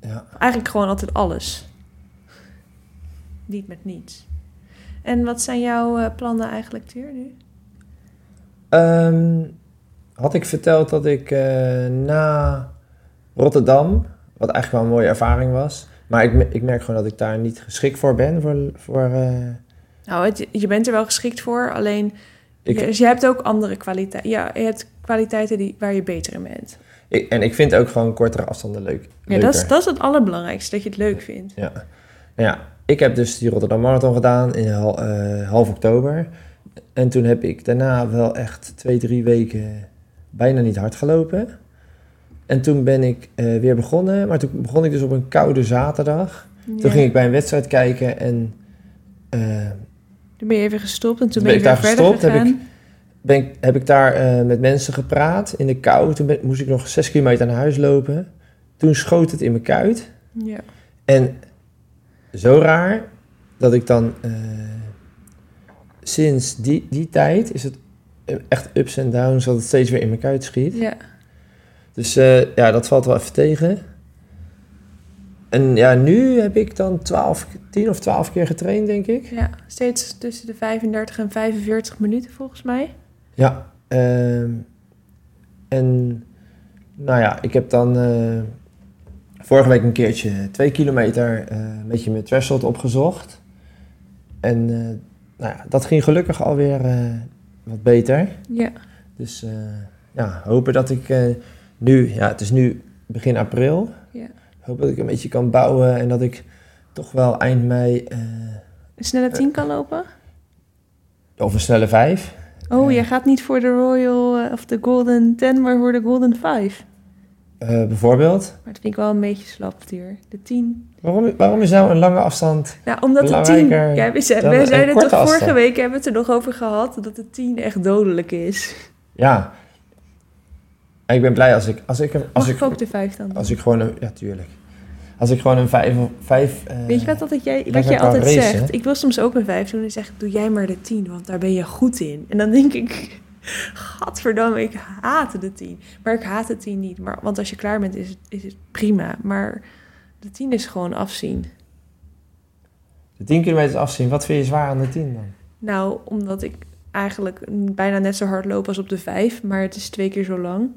Ja, Eigenlijk gewoon altijd alles. Niet met niets. En wat zijn jouw eh, plannen eigenlijk, Tuur, nu? Ehm, had ik verteld dat ik eh, na Rotterdam, wat eigenlijk wel een mooie ervaring was, maar ik, ik merk gewoon dat ik daar niet geschikt voor ben. Voor, voor, eh, Nou, het, je bent er wel geschikt voor, alleen... ik, dus je hebt ook andere kwaliteiten. Ja, je hebt kwaliteiten die, waar je beter in bent. ik- en ik vind ook gewoon kortere afstanden leuk. Ja, leuker. dat is, dat is het allerbelangrijkste, dat je het leuk vindt. Ja. Nou ja, ik heb dus die Rotterdam Marathon gedaan in hal- eh, half oktober. En toen heb ik daarna wel echt twee, drie weken bijna niet hard gelopen. En toen ben ik eh, weer begonnen. Maar toen begon ik dus op een koude zaterdag. Ja. Toen ging ik bij een wedstrijd kijken en eh, Toen ben je even gestopt en toen ben je ben weer ik daar verder gestopt, heb gegaan. ben ik, heb ik daar eh, met mensen gepraat in de kou. Toen ben- moest ik nog zes kilometer naar huis lopen. Toen schoot het in mijn kuit. Ja. En zo raar dat ik dan eh, sinds die, die tijd is het echt ups en downs dat het steeds weer in mijn kuit schiet. ja. Dus eh, ja, dat valt wel even tegen. En ja, nu heb ik dan 12, 10 of 12 keer getraind, denk ik. Ja, steeds tussen de 35 en 45 minuten volgens mij. Ja, ehm, en nou ja, ik heb dan eh, vorige week een keertje twee kilometer eh, een beetje mijn threshold opgezocht. En eh, nou ja, dat ging gelukkig alweer wat beter. Ja. Dus ja, hopen dat ik nu, ja, het is nu begin april. Hoop dat ik een beetje kan bouwen en dat ik toch wel eind mei, eh, Een snelle 10 kan lopen? of een snelle vijf. Oh, Ja. jij gaat niet voor de Royal eh, of de Golden 10, maar voor de Golden 5. eh, bijvoorbeeld. Maar dat vind ik wel een beetje slap, duur. De 10. Waarom, waarom is nou een lange afstand Nou, omdat de 10... Belangrijker Ja, we, zei, dan we zeiden toch vorige afstand. week, hebben we het er nog over gehad, dat de 10 echt dodelijk is. Ja. En ik ben blij als ik... Als ik, als Mag ik, ik ook de 5 dan als ik gewoon een... Ja, tuurlijk. Als ik gewoon een vijf... vijf eh, Weet je wat, altijd jij, wat jij altijd racen. zegt? Ik wil soms ook een 5 doen en zeg doe jij maar de 10, want daar ben je goed in. En dan denk ik, *laughs* gadverdamme, ik haat de 10. Maar ik haat de 10 niet, maar, want als je klaar bent is het, is het prima. Maar de 10 is gewoon afzien. De 10 kilometer afzien. Wat vind je zwaar aan de 10 dan? Nou, omdat ik eigenlijk bijna net zo hard loop als op de 5, maar het is twee keer zo lang.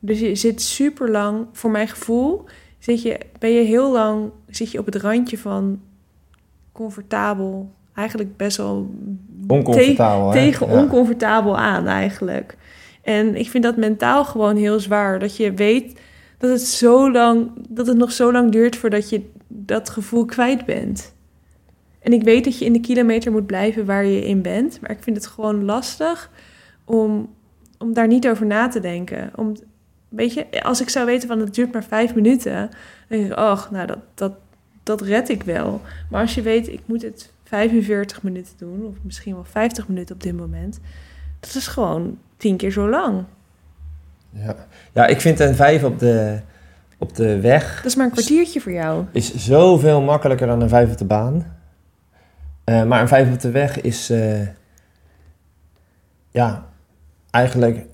Dus je zit super lang, voor mijn gevoel, zit je, ben je heel lang zit je op het randje van comfortabel, eigenlijk best wel Oncomfortabel, te- tegen Ja. oncomfortabel aan eigenlijk. En ik vind dat mentaal gewoon heel zwaar, dat je weet dat het zo lang, dat het nog zo lang duurt voordat je dat gevoel kwijt bent. En ik weet dat je in de kilometer moet blijven waar je in bent, maar ik vind het gewoon lastig om, om daar niet over na te denken. Om, weet je, als ik zou weten van het duurt maar vijf minuten, dan denk ik, ach, nou dat, dat, dat red ik wel. Maar als je weet, ik moet het 45 minuten doen, of misschien wel 50 minuten op dit moment, dat is gewoon tien keer zo lang. Ja. ja, ik vind een 5 op de, op de weg Dat is maar een kwartiertje voor jou. is zoveel makkelijker dan een 5 op de baan. Eh, maar een 5 op de weg is... eh, ja, eigenlijk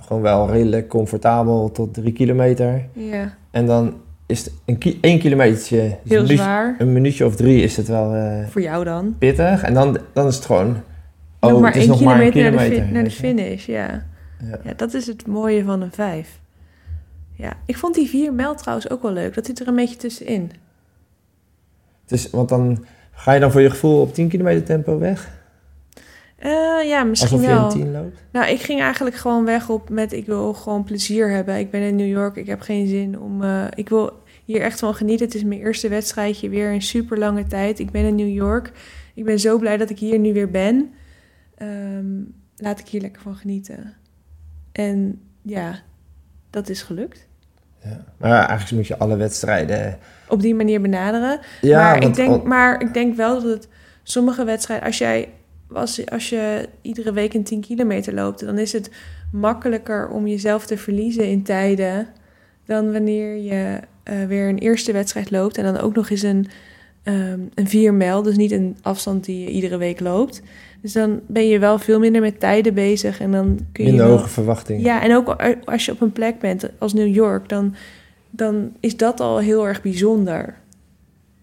gewoon wel redelijk comfortabel tot 3 kilometer. Ja, En dan is het een ki 1 kilometertje... dus heel een, minuutje, zwaar. een minuutje of drie is het wel eh, Voor jou dan. pittig. En dan, dan is het gewoon... Oh, nog maar het is één nog maar een kilometer, naar, de, kilometer. naar finish, ja. Ja. Ja, dat is het mooie van een vijf. Ja, ik vond die vier mijl trouwens ook wel leuk. Dat zit er een beetje tussenin. Dus, want dan ga je dan voor je gevoel op 10 kilometer tempo weg? Eh, ja, misschien Alsof je wel. een 10 loopt? Nou, ik ging eigenlijk gewoon weg op met ik wil gewoon plezier hebben. Ik ben in New York, ik heb geen zin om... eh, ik wil hier echt van genieten. Het is mijn eerste wedstrijdje weer in super lange tijd. Ik ben in New York. Ik ben zo blij dat ik hier nu weer ben. Ehm, laat ik hier lekker van genieten. En ja, dat is gelukt. Ja. Maar eigenlijk moet je alle wedstrijden... Op die manier benaderen. Ja, maar, ik denk, al- maar ik denk wel dat het sommige wedstrijden, als jij als, als je iedere week een 10 kilometer loopt, dan is het makkelijker om jezelf te verliezen in tijden dan wanneer je eh, weer een eerste wedstrijd loopt en dan ook nog eens een, ehm een 4 mijl, dus niet een afstand die je iedere week loopt. Dus dan ben je wel veel minder met tijden bezig en dan kun je minder hoge verwachtingen. ja, en ook als je op een plek bent als New York, dan, dan is dat al heel erg bijzonder.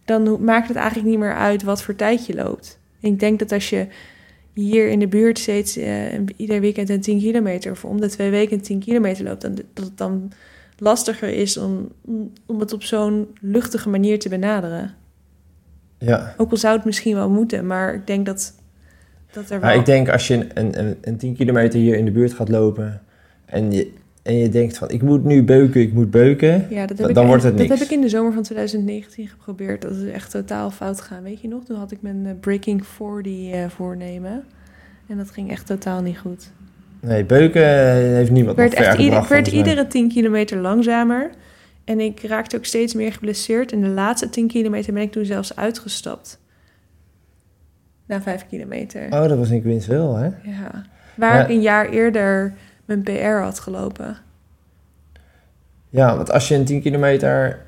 Dan maakt het eigenlijk niet meer uit wat voor tijd je loopt. Ik denk dat als je hier in de buurt steeds eh, ieder weekend een 10 kilometer of om de twee weken een 10 kilometer loopt, dan, dat het dan lastiger is om, om- om het op zo'n luchtige manier te benaderen. Ja. Ook al zou het misschien wel moeten, maar ik denk dat, dat er wel... Maar ik denk als je een, een, een 10 kilometer hier in de buurt gaat lopen en je, en je denkt van ik moet nu beuken, ik moet beuken. Ja, dat heb, Dan ik, wordt het dat niks. heb ik in de zomer van 2019 geprobeerd. Dat is echt totaal fout gegaan. Weet je nog? Toen had ik mijn eh, Breaking 40 eh, voornemen. En dat ging echt totaal niet goed. Nee, beuken eh, heeft niemand werd echt ieder, werd iedere 10 kilometer langzamer. En ik raakte ook steeds meer geblesseerd. En de laatste 10 kilometer ben ik toen zelfs uitgestapt. Na 5 kilometer. Oh, dat was in Quinsville, hè? Ja. Waar Ja. ik een jaar eerder mijn PR had gelopen. Ja, want als je een 10 kilometer...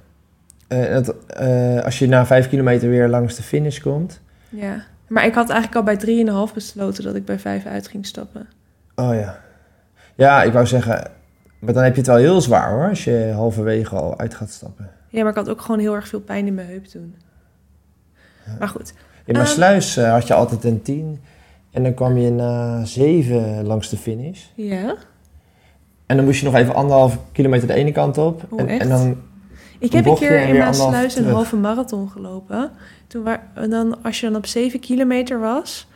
eh, het, eh, als je na 5 kilometer weer langs de finish komt... Ja. Maar ik had eigenlijk al bij 3,5 besloten dat ik bij 5 uit ging stappen. Oh ja. Ja, ik wou zeggen... Maar dan heb je het wel heel zwaar, hoor. Als je halverwege al uit gaat stappen. Ja, maar ik had ook gewoon heel erg veel pijn in mijn heup toen. Maar goed. In Eh. Sluis had je altijd een 10... En dan kwam je na 7 langs de finish. Ja. En dan moest je nog even anderhalf kilometer de ene kant op. Oh, en, echt? en dan Ik heb een keer in Maasluis een halve marathon gelopen. Toen waar, en dan, als je dan op 7 kilometer was,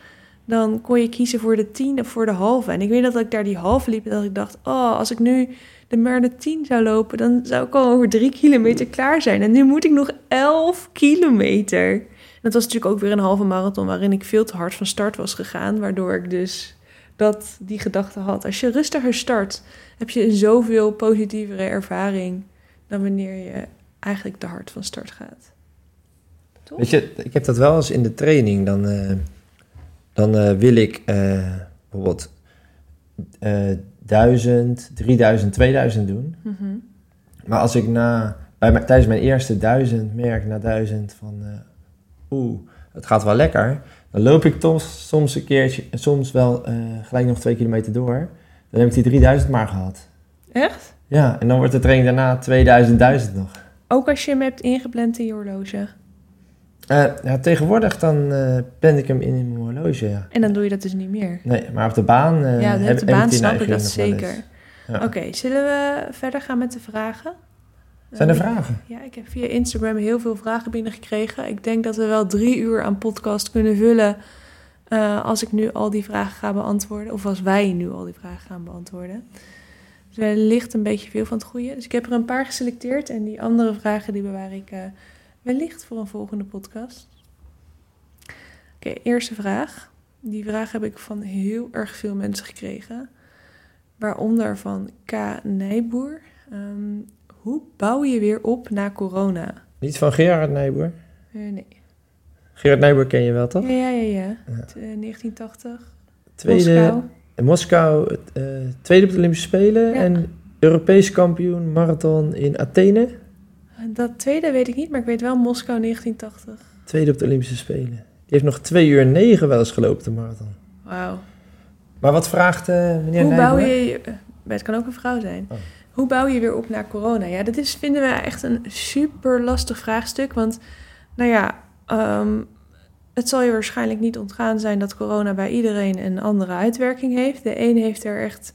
dan kon je kiezen voor de 10 of voor de halve. En ik weet dat ik daar die halve liep en dat ik dacht, oh, als ik nu de maar de 10 zou lopen, dan zou ik al over 3 kilometer klaar zijn. En nu moet ik nog 11 kilometer. En dat was natuurlijk ook weer een halve marathon waarin ik veel te hard van start was gegaan, waardoor ik dus dat die gedachte had. Als je rustiger start, heb je een zoveel positievere ervaring dan wanneer je eigenlijk te hard van start gaat. Toch? Weet je, ik heb dat wel eens in de training. Dan, eh, dan eh, wil ik eh, bijvoorbeeld eh 1000, 3000, 2000 doen. Mhm. Maar als ik na, bij tijdens mijn eerste 1000 merk na 1000 van... eh, Oeh, het gaat wel lekker. Dan loop ik toch soms een keertje, soms wel eh, gelijk nog twee kilometer door. Dan heb ik die 3000 maar gehad. Echt? Ja, en dan wordt de training daarna 2000, 1000 nog. Ook als je hem hebt ingepland in je horloge. Eh, ja, tegenwoordig dan plan ik hem in mijn horloge, ja. En dan doe je dat dus niet meer. Nee, maar op de baan eh ja, op de heb baan ik snap ik neiging dat zeker. Ja. Oké, zullen we verder gaan met de vragen? Zijn er Eh, vragen? Ja, ik heb via Instagram heel veel vragen binnengekregen. Ik denk dat we wel drie uur aan podcast kunnen vullen eh, als ik nu al die vragen ga beantwoorden. Of als wij nu al die vragen gaan beantwoorden. Dus er ligt een beetje veel van het goede. Dus ik heb er een paar geselecteerd en die andere vragen die bewaar ik eh, wellicht voor een volgende podcast. Oké, eerste vraag. Die vraag heb ik van heel erg veel mensen gekregen. Waaronder van K. Nijboer. Ehm, hoe bouw je weer op na corona? Niet van Gerard Nijboer? Eh, nee. Gerard Nijboer ken je wel, toch? Ja, ja, ja. ja. Ja. T- eh, 1980. Tweede, Moskou. in Moskou, eh, tweede op de Olympische Spelen. Ja. En Europees kampioen marathon in Athene. Dat tweede weet ik niet, maar ik weet wel Moskou 1980. Tweede op de Olympische Spelen. Die heeft nog 2 uur 9 wel eens gelopen, de marathon. Wauw. Maar wat vraagt meneer Hoe Nijboer? bouw je... Het kan ook een vrouw zijn. Oh. Hoe bouw je weer op na corona? Ja, dat is, vinden we echt een super lastig vraagstuk. Want, nou ja, ehm, het zal je waarschijnlijk niet ontgaan zijn dat corona bij iedereen een andere uitwerking heeft. De een heeft er echt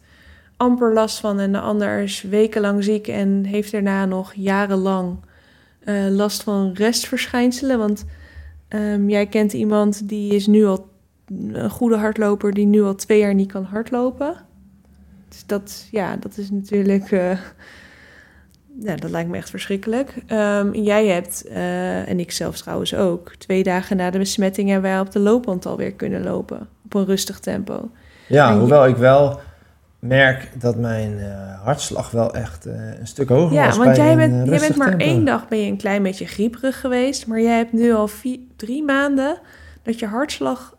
amper last van en de ander is wekenlang ziek en heeft daarna nog jarenlang eh, last van restverschijnselen. Want ehm, jij kent iemand die is nu al een goede hardloper die nu al twee jaar niet kan hardlopen. Dus dat, ja, dat is natuurlijk. eh, ja, dat lijkt me echt verschrikkelijk. Ehm, jij hebt, eh, en ik zelf trouwens ook, twee dagen na de besmetting hebben wij op de loopband alweer kunnen lopen. Op een rustig tempo. Ja, En je- hoewel ik wel merk dat mijn eh, hartslag wel echt een stuk hoger Ja, was want bij jij bent, jij bent maar tempo. één dag ben je een klein beetje grieperig geweest. Maar jij hebt nu al vier, drie maanden dat je hartslag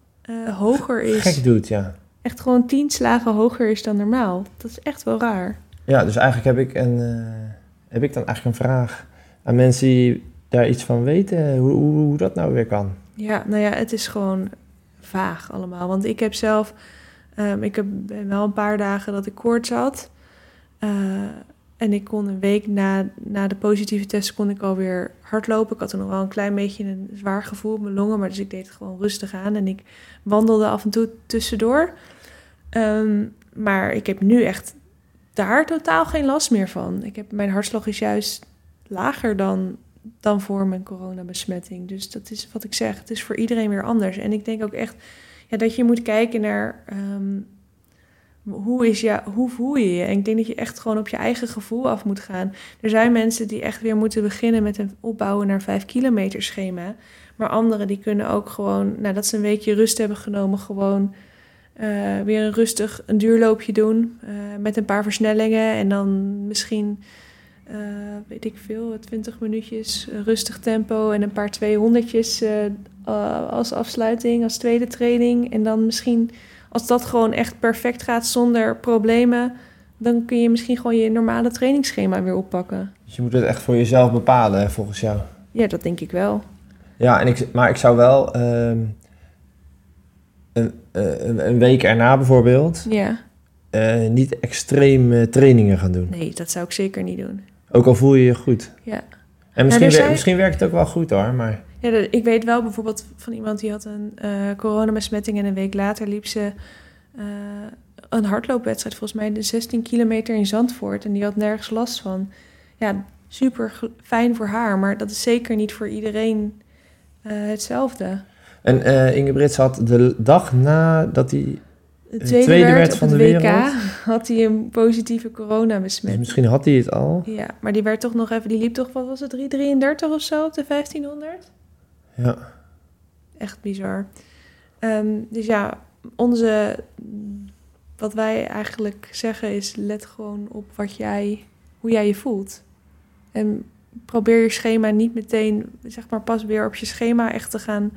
hoger is. Gek doet, ja. Echt gewoon tien slagen hoger is dan normaal. Dat is echt wel raar. Ja, dus eigenlijk heb ik, een, eh, heb ik dan eigenlijk een vraag aan mensen die daar iets van weten, hoe, hoe, hoe dat nou weer kan. Ja, nou ja, het is gewoon vaag allemaal. Want ik heb zelf, ehm, ik heb wel een paar dagen dat ik koorts had. Eh, en ik kon een week na, na de positieve test kon ik alweer hardlopen. Ik had toen nog wel een klein beetje een zwaar gevoel op mijn longen, maar dus ik deed het gewoon rustig aan. En ik wandelde af en toe tussendoor. Ehm, maar ik heb nu echt daar totaal geen last meer van. Ik heb, mijn hartslag is juist lager dan, dan voor mijn coronabesmetting. Dus dat is wat ik zeg. Het is voor iedereen weer anders. En ik denk ook echt ja, dat je moet kijken naar ehm, hoe, is ja, hoe voel je je. En ik denk dat je echt gewoon op je eigen gevoel af moet gaan. Er zijn mensen die echt weer moeten beginnen met een opbouwen naar 5 kilometer schema. Maar anderen die kunnen ook gewoon, nadat ze een weekje rust hebben genomen, gewoon eh, weer een rustig een duurloopje doen eh, met een paar versnellingen en dan misschien, eh, weet ik veel, 20 minuutjes rustig tempo en een paar 200'tjes eh, eh, als afsluiting, als tweede training. En dan misschien, als dat gewoon echt perfect gaat zonder problemen, dan kun je misschien gewoon je normale trainingsschema weer oppakken. Dus je moet het echt voor jezelf bepalen, volgens jou. Ja, dat denk ik wel. Ja, en ik, maar ik zou wel ehm, een, eh, een, een week erna bijvoorbeeld Ja, eh, niet extreem eh, trainingen gaan doen. nee, dat zou ik zeker niet doen. Ook al voel je je goed. Ja. En misschien, wer- zijn- misschien werkt het ook wel goed hoor, maar Ja, dat- ik weet wel bijvoorbeeld van iemand die had een eh coronabesmetting en een week later liep ze eh, een hardloopwedstrijd, volgens mij de 16 kilometer in Zandvoort en die had nergens last van. Ja, super fijn voor haar, maar dat is zeker niet voor iedereen eh, hetzelfde. En eh Inge Brits had de dag nadat hij... De De tweede, tweede werd, van de WK wereld. had hij een positieve Dus coronabesmetting. misschien had hij het al. Ja, maar die werd toch nog even, die liep toch, wat was het, 333 of zo op de 1500? Ja. Echt bizar. Ehm, dus ja, onze, wat wij eigenlijk zeggen is, let gewoon op wat jij, hoe jij je voelt. En probeer je schema niet meteen, zeg maar pas weer op je schema echt te gaan,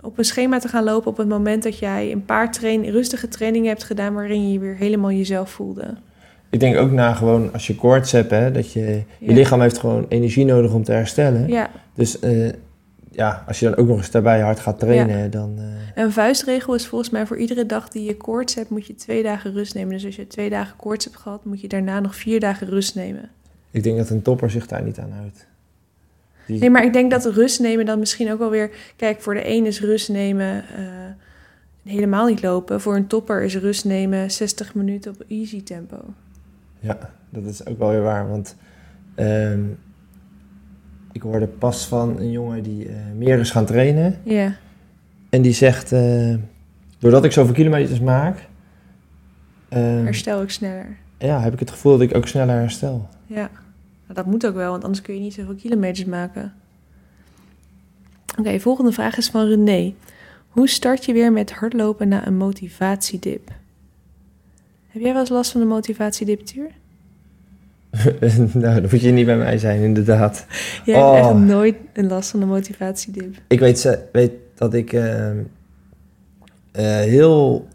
op een schema te gaan lopen op het moment dat jij een paar train, rustige trainingen hebt gedaan waarin je je weer helemaal jezelf voelde. Ik denk ook na gewoon als je koorts hebt, hè, dat je... Je lichaam heeft gewoon energie nodig om te herstellen. Ja, Dus eh, ja, als je dan ook nog eens daarbij hard gaat trainen, dan... eh, Een vuistregel is volgens mij voor iedere dag die je koorts hebt, moet je twee dagen rust nemen. Dus als je twee dagen koorts hebt gehad, moet je daarna nog vier dagen rust nemen. ik denk dat een topper zich daar niet aan houdt. Die- Nee, maar ik denk dat rust nemen dan misschien ook wel weer... Kijk, voor de een is rust nemen eh, helemaal niet lopen. Voor een topper is rust nemen 60 minuten op easy tempo. Ja, dat is ook wel weer waar. Want ehm, ik hoorde pas van een jongen die eh, meer is gaan trainen. Ja, En die zegt, eh, doordat ik zoveel kilometers maak, ehm, herstel ik sneller. ja, heb ik het gevoel dat ik ook sneller herstel. Ja, dat moet ook wel, want anders kun je niet zoveel kilometers maken. Oké, volgende vraag is van René. Hoe start je weer met hardlopen na een motivatiedip? Heb jij wel eens last van een motivatiedip, Tuur? *laughs* nou, dan moet je niet bij mij zijn, inderdaad. Jij hebt Oh. echt nooit een last van een motivatiedip. Ik weet, weet dat ik ehm, eh, heel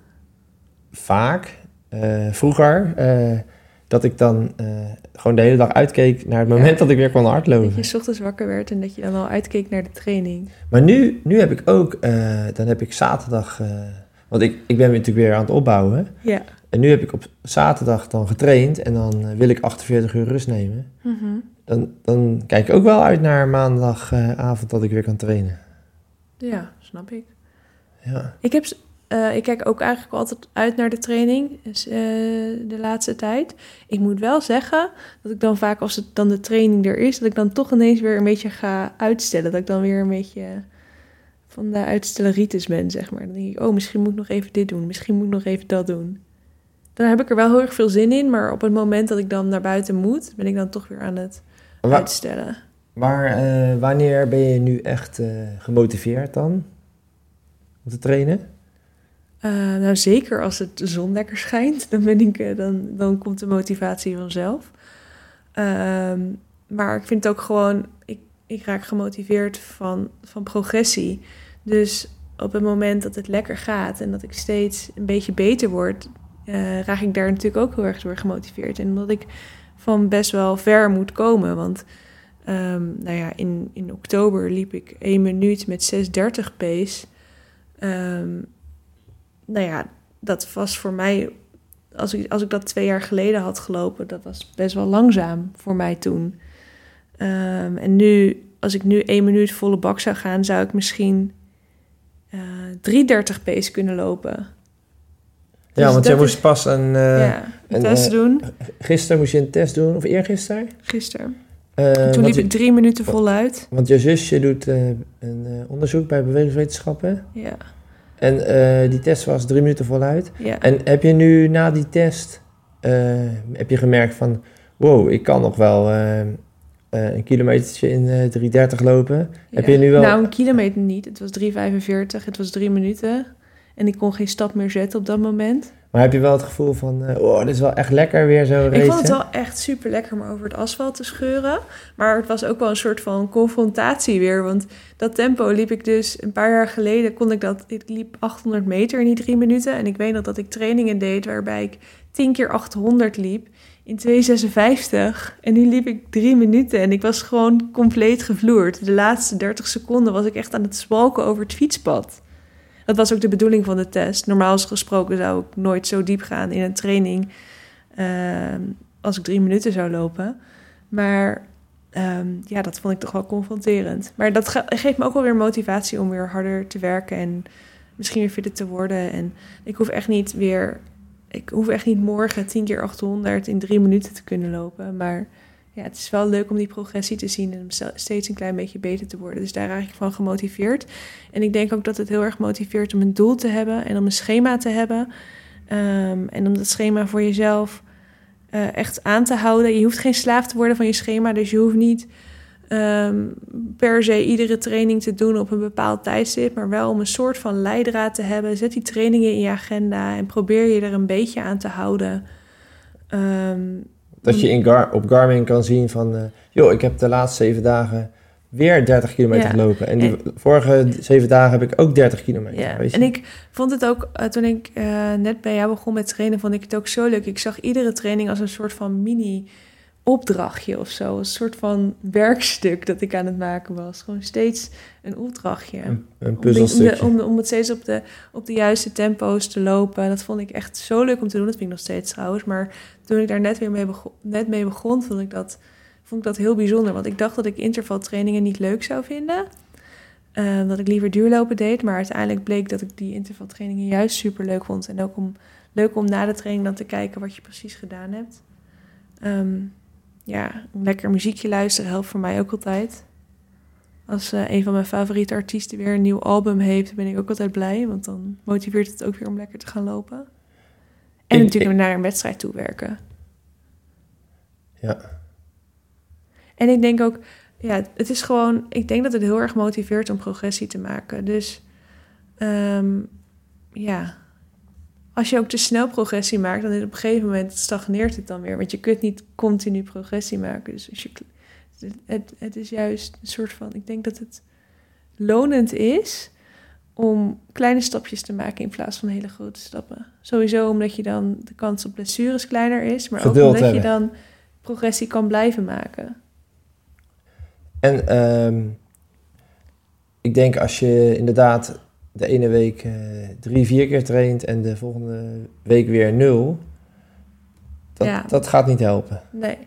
vaak, eh, vroeger, eh, dat ik dan eh, gewoon de hele dag uitkeek naar het Ja. moment dat ik weer kon hardlopen. Dat je ochtends wakker werd en dat je dan al uitkeek naar de training. Maar nu, nu heb ik ook, eh, dan heb ik zaterdag, eh, want ik, ik ben natuurlijk weer aan het opbouwen. Ja. En nu heb ik op zaterdag dan getraind en dan eh, wil ik 48 uur rust nemen. Mhm. Dan, dan kijk ik ook wel uit naar maandagavond dat ik weer kan trainen. Ja, snap ik. Ja. Ik, heb, eh, ik kijk ook eigenlijk altijd uit naar de training dus, eh, de laatste tijd. Ik moet wel zeggen dat ik dan vaak, als het dan de training er is, dat ik dan toch ineens weer een beetje ga uitstellen. Dat ik dan weer een beetje van de uitstelleritis ben, zeg maar. Dan denk ik, oh, misschien moet ik nog even dit doen. Misschien moet ik nog even dat doen. Dan heb ik er wel heel erg veel zin in, maar op het moment dat ik dan naar buiten moet, ben ik dan toch weer aan het Maar wa- uitstellen. waar, eh, wanneer ben je nu echt gemotiveerd dan? Om te trainen? Eh, nou, zeker als het zon lekker schijnt, *laughs* dan, ben ik, eh, dan, dan komt de motivatie vanzelf. Ehm, maar ik vind het ook gewoon, ik, ik raak gemotiveerd van, van progressie. Dus op het moment dat het lekker gaat en dat ik steeds een beetje beter word, eh, raak ik daar natuurlijk ook heel erg door gemotiveerd. En omdat ik van best wel ver moet komen. Want ehm, nou ja, in, in oktober liep ik 1 minuut met 6.30 pace. Ehm, nou ja, dat was voor mij, als ik, als ik dat twee jaar geleden had gelopen, dat was best wel langzaam voor mij toen. Ehm, en nu, als ik nu één minuut volle bak zou gaan, zou ik misschien eh 3.30 pace kunnen lopen. ja, Dus want jij moest pas een... eh, ja, een en, test eh, doen, Gisteren moest je een test doen, of eergisteren? gisteren. Eh, Toen liep je, ik drie minuten voluit. want je zusje doet een onderzoek bij bewegingswetenschappen. Ja, En eh, die test was drie minuten voluit. ja. En heb je nu na die test, eh, heb je gemerkt van... Wow, ik kan nog wel eh, een kilometertje in eh 3.30 lopen. Heb je nu wel... Nou, een kilometer niet. Het was 3,45. Het was drie minuten. En ik kon geen stap meer zetten op dat moment. Maar heb je wel het gevoel van, uh, oh, dit is wel echt lekker weer zo racen? Ik vond het wel echt super lekker om over het asfalt te scheuren. Maar het was ook wel een soort van confrontatie weer. Want dat tempo liep ik dus een paar jaar geleden, kon ik dat, ik liep 800 meter in die drie minuten. En ik weet nog dat ik trainingen deed waarbij ik 10 keer 800 liep in 2,56. En nu liep ik drie minuten en ik was gewoon compleet gevloerd. De laatste 30 seconden was ik echt aan het zwalken over het fietspad. Dat was ook de bedoeling van de test. Normaal gesproken zou ik nooit zo diep gaan in een training ehm, als ik drie minuten zou lopen. Maar ehm, ja, dat vond ik toch wel confronterend. Maar dat geeft me ook wel weer motivatie om weer harder te werken en misschien weer fitter te worden. En ik hoef echt niet weer, ik hoef echt niet morgen 10 keer 800 in drie minuten te kunnen lopen. Maar ja, het is wel leuk om die progressie te zien en om steeds een klein beetje beter te worden. Dus daar raak ik van gemotiveerd. En ik denk ook dat het heel erg motiveert om een doel te hebben en om een schema te hebben. Ehm, en om dat schema voor jezelf uh, echt aan te houden. Je hoeft geen slaaf te worden van je schema, dus je hoeft niet um, per se iedere training te doen op een bepaald tijdstip, maar wel om een soort van leidraad te hebben. Zet die trainingen in je agenda en probeer je er een beetje aan te houden. Um, dat je in Gar op Garmin kan zien van... Uh, joh, ik heb de laatste zeven dagen weer 30 kilometer gelopen. En die vorige zeven dagen heb ik ook 30 kilometer. Ja. En ik vond het ook, uh, toen ik uh, net bij jou begon met trainen, vond ik het ook zo leuk. Ik zag iedere training als een soort van mini opdrachtje of zo. Een soort van werkstuk dat ik aan het maken was. Gewoon steeds een opdrachtje. Een, een puzzelstukje. Om, om, om, het steeds op de, op de juiste tempo's te lopen. Dat vond ik echt zo leuk om te doen. Dat vind ik nog steeds trouwens. Maar toen ik daar net weer mee begon, net mee begon, vond ik, dat, vond ik dat heel bijzonder. Want ik dacht dat ik intervaltrainingen niet leuk zou vinden. Uh, dat ik liever duurlopen deed. Maar uiteindelijk bleek dat ik die intervaltrainingen juist super leuk vond. En ook om, leuk om na de training dan te kijken wat je precies gedaan hebt. Um, ja, lekker muziekje luisteren helpt voor mij ook altijd. Als uh, een van mijn favoriete artiesten weer een nieuw album heeft, ben ik ook altijd blij. Want dan motiveert het ook weer om lekker te gaan lopen. En natuurlijk naar een wedstrijd toe werken. Ja. En ik denk ook, ja, het is gewoon, ik denk dat het heel erg motiveert om progressie te maken. Dus um, ja, als je ook te snel progressie maakt, dan is op een gegeven moment stagneert het dan weer. Want je kunt niet continu progressie maken. Dus als je, het, het is juist een soort van, ik denk dat het lonend is om kleine stapjes te maken in plaats van hele grote stappen. Sowieso omdat je dan de kans op blessures kleiner is, maar ook omdat je dan progressie kan blijven maken. En um, ik denk als je inderdaad de ene week uh, drie, vier keer traint en de volgende week weer nul, dat, ja. dat gaat niet helpen. Nee.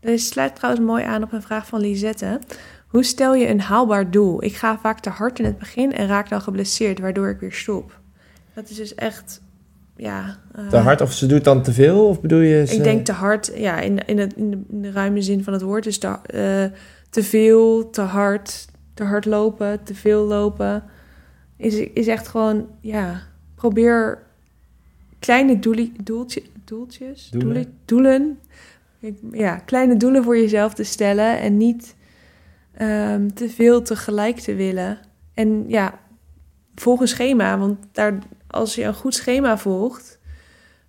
Dus sluit trouwens mooi aan op een vraag van Lisette. Hoe stel je een haalbaar doel? Ik ga vaak te hard in het begin en raak dan geblesseerd, waardoor ik weer stop. Dat is dus echt, ja... Uh, te hard of ze doet dan te veel, of bedoel je... Ze... Ik denk te hard, ja, in, in, het, in, de, in de ruime zin van het woord. Dus te, uh, te veel, te hard, te hard lopen, te veel lopen is, is echt gewoon, ja, probeer kleine doelie, doeltje, doeltjes, doelen. doelen, ja, kleine doelen voor jezelf te stellen en niet um, te veel tegelijk te willen. En ja, volg een schema, want daar, als je een goed schema volgt,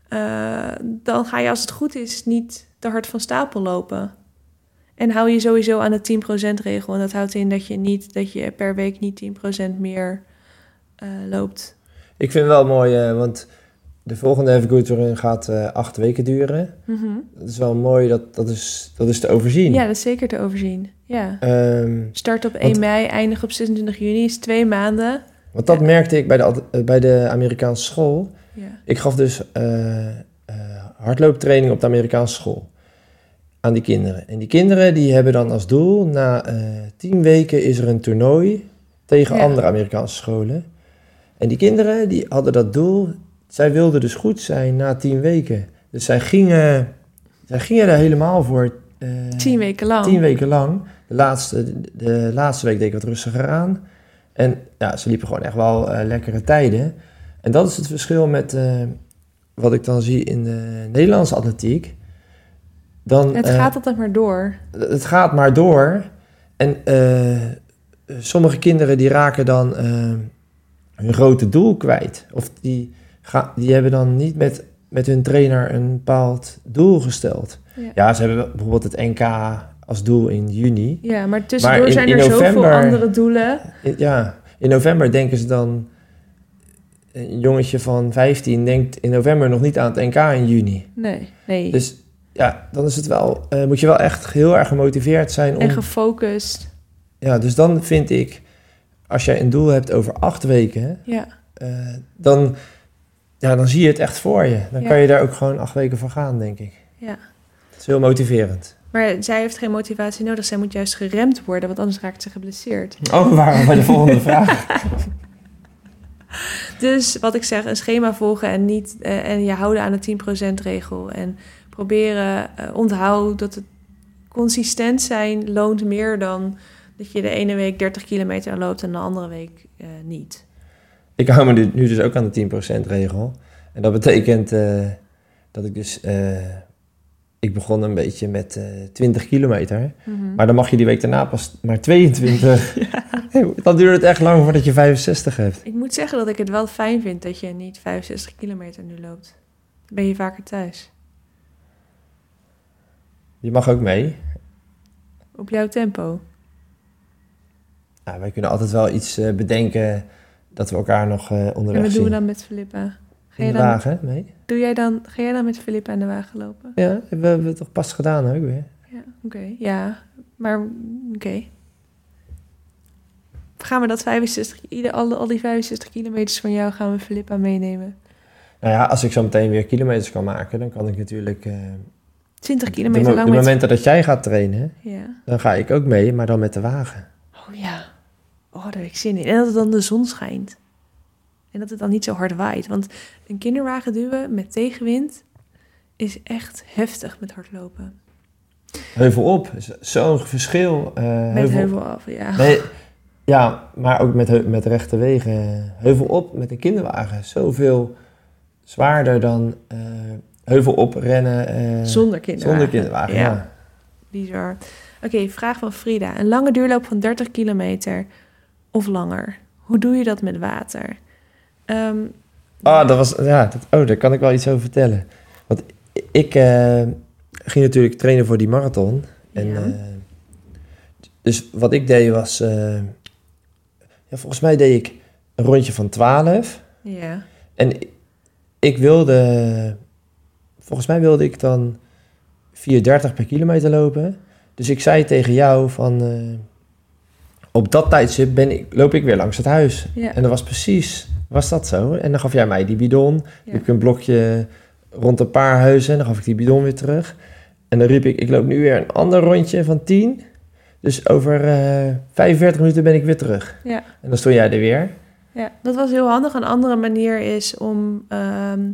uh, dan ga je als het goed is niet te hard van stapel lopen. En hou je sowieso aan de 10% regel. En dat houdt in dat je niet dat je per week niet 10% meer loopt. Ik vind het wel mooi, uh, want de volgende Good Run gaat uh, acht weken duren. Mm -hmm. Dat is wel mooi, dat, dat, is, dat is te overzien. Ja, dat is zeker te overzien. Ja. Um, Start op 1 want, mei, eindig op 26 juni, is twee maanden. Want dat ja. merkte ik bij de, bij de Amerikaanse school. Ja. Ik gaf dus hardlooptraining op de Amerikaanse school aan die kinderen. En die kinderen die hebben dan als doel, na tien weken is er een toernooi tegen ja. andere Amerikaanse scholen. En die kinderen die hadden dat doel. Zij wilden dus goed zijn na tien weken. Dus zij gingen, zij gingen er helemaal voor. Uh, tien weken lang. Tien weken lang. De laatste, de laatste week deed ik wat rustiger aan. En ja, ze liepen gewoon echt wel uh, lekkere tijden. En dat is het verschil met uh, wat ik dan zie in de Nederlandse atletiek. Dan, het gaat altijd maar door. Het gaat maar door. En sommige kinderen die raken dan hun grote doel kwijt. Of die, ga, die hebben dan niet met, met hun trainer een bepaald doel gesteld. Ja. Ja, ze hebben bijvoorbeeld het NK als doel in juni. Ja, maar tussendoor in- zijn er zoveel andere doelen. In- Ja, in november denken ze dan... Een jongetje van 15 denkt in november nog niet aan het NK in juni. Nee, nee. Dus ja, dan is het wel, eh, moet je wel echt heel erg gemotiveerd zijn om... en gefocust. Ja, dus dan vind ik, als jij een doel hebt over acht weken, Ja, eh, dan, ja, dan zie je het echt voor je. Dan Ja. kan je daar ook gewoon acht weken voor gaan, denk ik. ja. Het is heel motiverend. Maar zij heeft geen motivatie nodig. Zij moet juist geremd worden, want anders raakt ze geblesseerd. Oh, waren bij de volgende *laughs* vraag. Dus wat ik zeg, een schema volgen en, niet, eh, en je houden aan de 10% regel. En proberen, eh, onthoud dat het consistent zijn loont meer dan dat je de ene week 30 kilometer loopt en de andere week eh, niet. Ik hou me nu dus ook aan de 10% regel. En dat betekent eh, dat ik dus... eh, ik begon een beetje met eh 20 kilometer. Mhm. Maar dan mag je die week daarna pas maar 22. *laughs* *laughs* Dan duurt het echt lang voordat je 65 hebt. Ik moet zeggen dat ik het wel fijn vind dat je niet 65 kilometer nu loopt. Dan ben je vaker thuis. Je mag ook mee. Op jouw tempo. Nou, wij kunnen altijd wel iets eh, bedenken dat we elkaar nog En onderweg wat zien. doen we dan met Filippa? Ga, je de dan, wagen, mee? doe jij dan, ga jij dan met Filippa aan de wagen lopen? Ja, we hebben het toch pas gedaan ook weer. Ja, oké. Ja, maar oké. Gaan we dat 65, ieder, al, al die 65 kilometers van jou gaan we Filippa meenemen? Nou ja, als ik zo meteen weer kilometers kan maken, dan kan ik natuurlijk... eh 20 de, kilometer mo- lang de met... momenten dat jij gaat trainen, Ja. dan ga ik ook mee, maar dan met de wagen. Oh ja. Oh, daar heb ik zin in. En dat het dan de zon schijnt. En dat het dan niet zo hard waait. Want een kinderwagen duwen met tegenwind is echt heftig met hardlopen. Heuvel op, zo'n verschil. eh, Met heuvel, heuvel af, ja. Nee, ja, maar ook met, met rechte wegen. Heuvel op met een kinderwagen. Zoveel zwaarder dan eh, heuvel op rennen eh, Zonder kinderwagen. zonder kinderwagen. Ja. Ja. Bizar. Oké, vraag van Frida. Een lange duurloop van 30 kilometer of langer. Hoe doe je dat met water? Ehm, Ah, dat was, ja, dat, oh, daar kan ik wel iets over vertellen. Want ik eh, ging natuurlijk trainen voor die marathon. En, Ja. eh, dus wat ik deed was, eh, ja, volgens mij deed ik een rondje van 12. ja. En ik wilde, volgens mij wilde ik dan 4,30 per kilometer lopen. Dus ik zei tegen jou van, op dat tijdstip ben ik, loop ik weer langs het huis. Ja. En dat was precies, was dat zo. En dan gaf jij mij die bidon. Ja. Ik een blokje rond een paar huizen en dan gaf ik die bidon weer terug. En dan riep ik, ik loop nu weer een ander rondje van 10. Dus over eh 45 minuten ben ik weer terug. Ja. En dan stond jij er weer. Ja, dat was heel handig. Een andere manier is om ehm,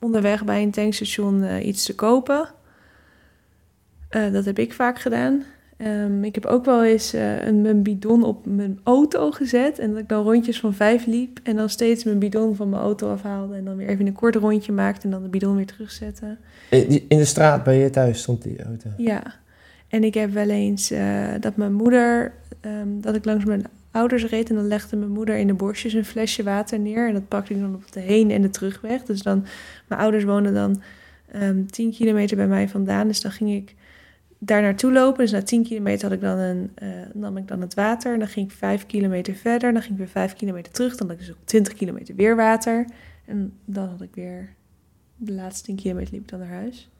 onderweg bij een tankstation eh, iets te kopen. Eh, dat heb ik vaak gedaan. Ehm, ik heb ook wel eens eh, een, mijn bidon op mijn auto gezet. En dat ik dan rondjes van vijf liep. En dan steeds mijn bidon van mijn auto afhaalde. En dan weer even een kort rondje maakte. En dan de bidon weer terugzette. In de straat bij je thuis stond die auto. Ja. En ik heb wel eens eh, dat mijn moeder... ehm, dat ik langs mijn ouders reed. En dan legde mijn moeder in de bosjes een flesje water neer. En dat pakte ik dan op de heen- en de terugweg. Dus dan... Mijn ouders woonden dan ehm 10 kilometer bij mij vandaan. Dus dan ging ik daar naartoe lopen. Dus na 10 kilometer had ik dan een, eh, nam ik dan het water. En dan ging ik 5 kilometer verder. Dan ging ik weer 5 kilometer terug. Dan had ik dus ook 20 kilometer weer water. En dan had ik weer... De laatste 10 kilometer liep ik dan naar huis.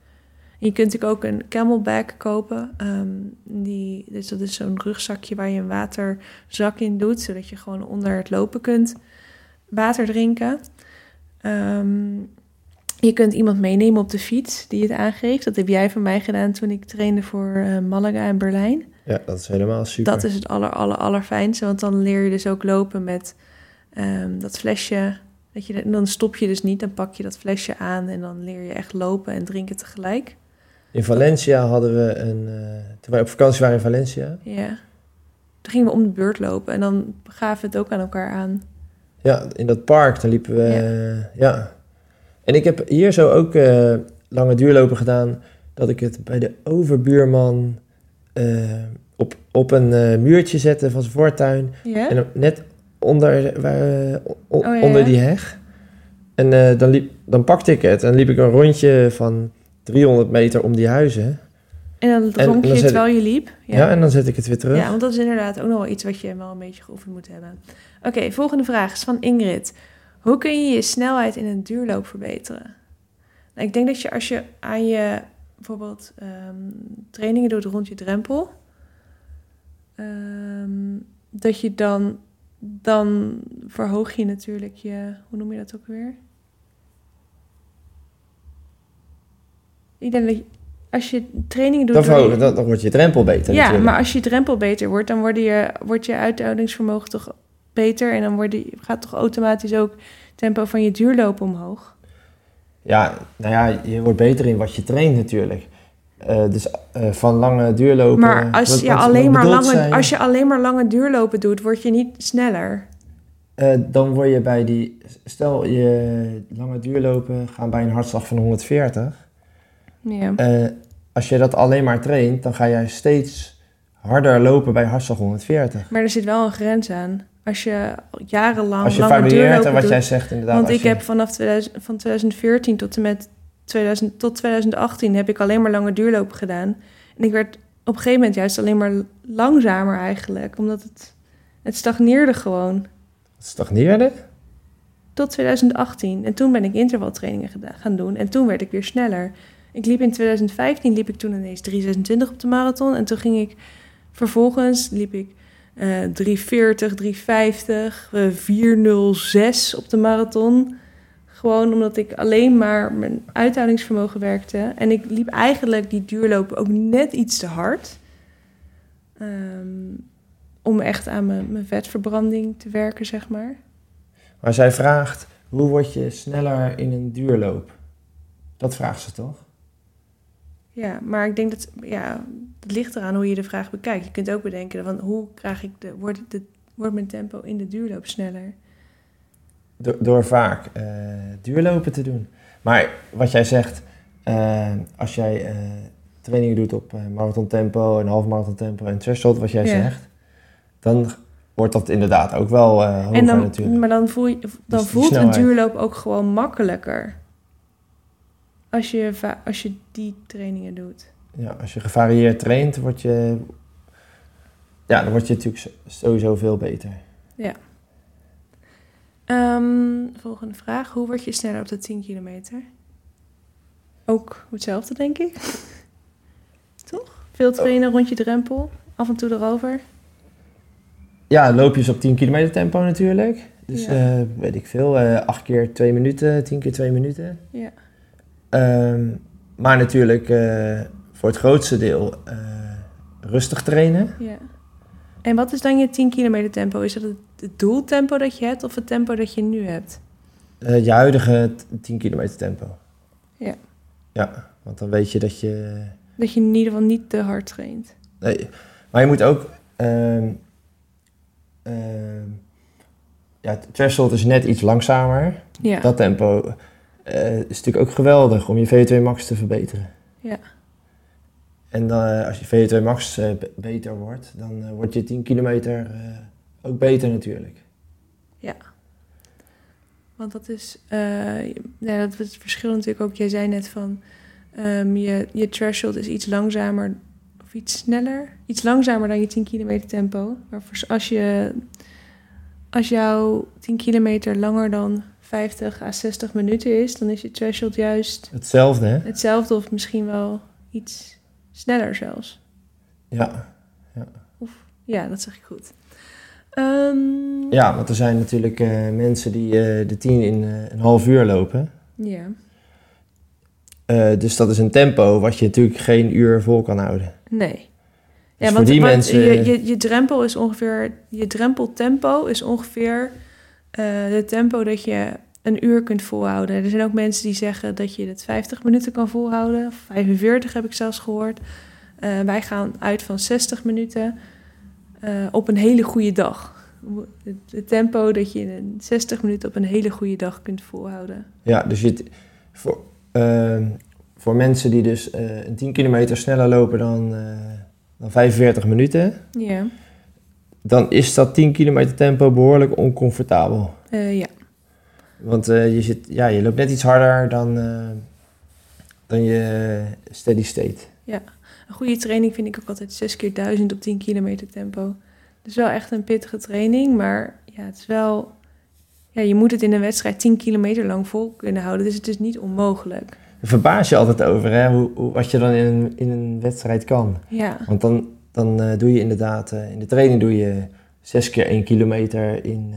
Je kunt ook een camelback kopen. Ehm, die, dus dat is zo'n rugzakje waar je een waterzak in doet. Zodat je gewoon onder het lopen kunt water drinken. Ehm, je kunt iemand meenemen op de fiets die het aangeeft. Dat heb jij van mij gedaan toen ik trainde voor eh, Malaga en Berlijn. Ja, dat is helemaal super. Dat is het aller, aller, allerfijnste. Want dan leer je dus ook lopen met ehm, dat flesje. Dat je, en dan stop je dus niet, dan pak je dat flesje aan en dan leer je echt lopen en drinken tegelijk. In Valencia hadden we een... eh, toen wij op vakantie waren in Valencia... Ja. Toen gingen we om de beurt lopen en dan gaven we het ook aan elkaar aan. Ja, in dat park, dan liepen we... eh, ja. En ik heb hier zo ook eh, lange duurlopen gedaan... dat ik het bij de overbuurman eh, op, op een eh, muurtje zette van zijn voortuin... En net onder, waar, Oh, ja, onder die heg. En dan, liep, dan pakte ik het en liep ik een rondje van 300 meter om die huizen. En dan dronk je terwijl je liep. Ja. en dan zet ik het weer terug. Ja, want dat is inderdaad ook nog wel iets wat je wel een beetje geoefend moet hebben. Oké, volgende vraag is van Ingrid. Hoe kun je je snelheid in een duurloop verbeteren? Nou, ik denk dat je als je aan je bijvoorbeeld ehm, trainingen doet rond je drempel, ehm, dat je dan, dan verhoog je natuurlijk je, hoe noem je dat ook weer? Ik denk dat je, als je trainingen doet... dan, wordt je drempel beter ja, natuurlijk. maar als je drempel beter wordt, dan wordt je, wordt je uithoudingsvermogen toch beter. En dan wordt die, gaat toch automatisch ook het tempo van je duurlopen omhoog. Ja, nou ja, je wordt beter in wat je traint natuurlijk. Eh, dus eh, van lange duurlopen... maar als wat- je, wat- alleen maar lange, als je alleen maar lange duurlopen doet, word je niet sneller. Eh, dan word je bij die... Stel, je lange duurlopen gaan bij een hartslag van 140. Ja. Als je dat alleen maar traint, dan ga jij steeds harder lopen bij hartslag 140. Maar er zit wel een grens aan. Als je jarenlang Als je lange varieert en wat doet, jij zegt inderdaad. Want ik je- heb vanaf 2000, van 2014 tot en met 2000, tot 2018 heb ik alleen maar lange duurlopen gedaan. En ik werd op een gegeven moment juist alleen maar langzamer eigenlijk. Omdat het, het stagneerde gewoon. Stagneerde? Tot 2018. En toen ben ik intervaltrainingen gaan doen. En toen werd ik weer sneller. Ik liep in 2015, liep ik toen ineens 326 op de marathon. En toen ging ik vervolgens, liep ik eh 340, 350, eh 406 op de marathon. Gewoon omdat ik alleen maar mijn uithoudingsvermogen werkte. En ik liep eigenlijk die duurlopen ook net iets te hard. Ehm, om echt aan mijn, mijn vetverbranding te werken, zeg maar. Maar zij vraagt, hoe word je sneller in een duurloop? Dat vraagt ze toch? Ja, maar ik denk dat ja, het ligt eraan hoe je de vraag bekijkt. Je kunt ook bedenken van hoe krijg ik de, wordt, de, wordt mijn tempo in de duurloop sneller? Door, door vaak eh, duurlopen te doen. Maar wat jij zegt, eh, als jij eh, trainingen doet op marathon tempo en half marathon tempo en threshold, wat jij Ja. zegt, dan wordt dat inderdaad ook wel hoger en dan, natuurlijk. maar dan, voel je, dan die voelt een duurloop ook gewoon makkelijker. Als je, als je die trainingen doet. Ja, als je gevarieerd traint, word je, ja, dan word je natuurlijk sowieso veel beter. Ehm, volgende vraag. Hoe word je sneller op de 10 kilometer? Ook hetzelfde, denk ik. *laughs* Toch? Veel trainen rond je drempel. Af en toe erover. Ja, loopjes op 10 kilometer tempo natuurlijk. Dus Ja. eh, weet ik veel, eh 8 keer 2 minuten, 10 keer 2 minuten. Ja. Ehm, maar natuurlijk eh, voor het grootste deel eh, rustig trainen. Ja. En wat is dan je 10 kilometer tempo? Is dat het, doeltempo dat je hebt of het tempo dat je nu hebt? Eh, je huidige t- 10 kilometer tempo. Ja. Ja, want dan weet je dat je... Dat je in ieder geval niet te hard traint. Nee, maar je moet ook... ehm, ja, het threshold is net iets langzamer. Ja. Dat tempo eh, is natuurlijk ook geweldig om je VO2 max te verbeteren. Ja. En dan, eh, als je VO2 max eh, beter wordt, dan eh, wordt je 10 kilometer ook beter natuurlijk. Want dat is, ja, dat is het verschil natuurlijk ook. Jij zei net van, ehm, je, je threshold is iets langzamer of iets sneller. Iets langzamer dan je 10 kilometer tempo. Maar als, je, als jouw 10 kilometer langer dan 50 à 60 minuten is, dan is je threshold juist Hetzelfde, hè? hetzelfde of misschien wel iets sneller zelfs. Ja. Ja, dat zeg ik goed. Ehm, ja, want er zijn natuurlijk eh, mensen die eh, de 10 in eh, een half uur lopen. Ja, dus dat is een tempo wat je natuurlijk geen uur vol kan houden. nee. Dus Ja, voor want, die want mensen... je, je, je drempel is ongeveer, je drempeltempo is ongeveer de tempo dat je een uur kunt volhouden. Er zijn ook mensen die zeggen dat je het 50 minuten kan volhouden. 45 heb ik zelfs gehoord. Eh, wij gaan uit van 60 minuten eh, op een hele goede dag. Het, tempo dat je in 60 minuten op een hele goede dag kunt volhouden. Ja, dus je, voor, ehm, voor mensen die dus eh, een 10 kilometer sneller lopen dan, eh, dan 45 minuten, Ja, dan is dat 10 kilometer tempo behoorlijk oncomfortabel. Eh, ja. Want eh, je, zit, ja, je loopt net iets harder dan, eh, dan je steady state. Een goede training vind ik ook altijd 6 keer 1000 op 10 kilometer tempo. Dus wel echt een pittige training, maar ja, het is wel... Ja, je moet het in een wedstrijd 10 kilometer lang vol kunnen houden, dus het is niet onmogelijk. Daar verbaas je altijd over, hè? Hoe, hoe, wat je dan in een, in een wedstrijd kan. Ja, Want dan, dan eh, doe je inderdaad, in de training doe je 6 keer 1 kilometer in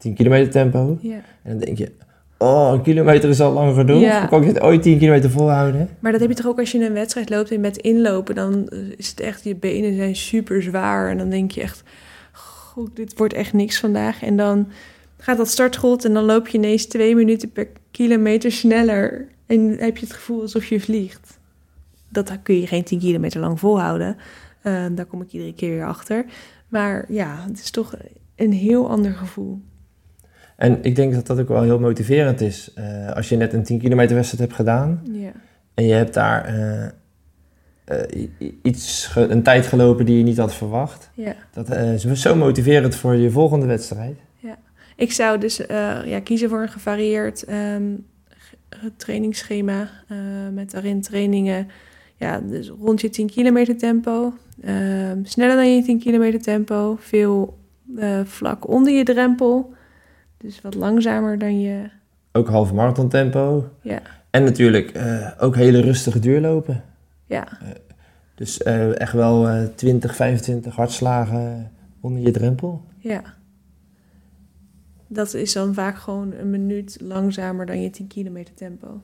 10 kilometer tempo. ja. En dan denk je, oh, een kilometer is al lang genoeg. Ja. Kan ik dit ooit 10 kilometer volhouden? Maar dat heb je toch ook als je in een wedstrijd loopt en met inlopen, dan is het echt, je benen zijn super zwaar. En dan denk je echt, goed, dit wordt echt niks vandaag. En dan gaat dat startschot en dan loop je ineens twee minuten per kilometer sneller. En heb je het gevoel alsof je vliegt. Dat kun je geen 10 kilometer lang volhouden. Eh, daar kom ik iedere keer weer achter. Maar ja, het is toch een heel ander gevoel. En ik denk dat dat ook wel heel motiverend is. Eh, als je net een 10 kilometer wedstrijd hebt gedaan Ja, en je hebt daar eh, eh, iets, een tijd gelopen die je niet had verwacht. ja. Dat is zo motiverend voor je volgende wedstrijd. Ik zou dus ja, kiezen voor een gevarieerd ehm, trainingsschema met daarin trainingen. Ja, dus rond je 10 kilometer tempo, ehm, sneller dan je 10 kilometer tempo, veel vlak onder je drempel, dus wat langzamer dan je. Ook half marathon tempo. Ja, En natuurlijk eh, ook hele rustige duurlopen. ja, Dus eh, echt wel eh 20, 25 hartslagen onder je drempel. ja. Dat is dan vaak gewoon een minuut langzamer dan je 10 kilometer tempo.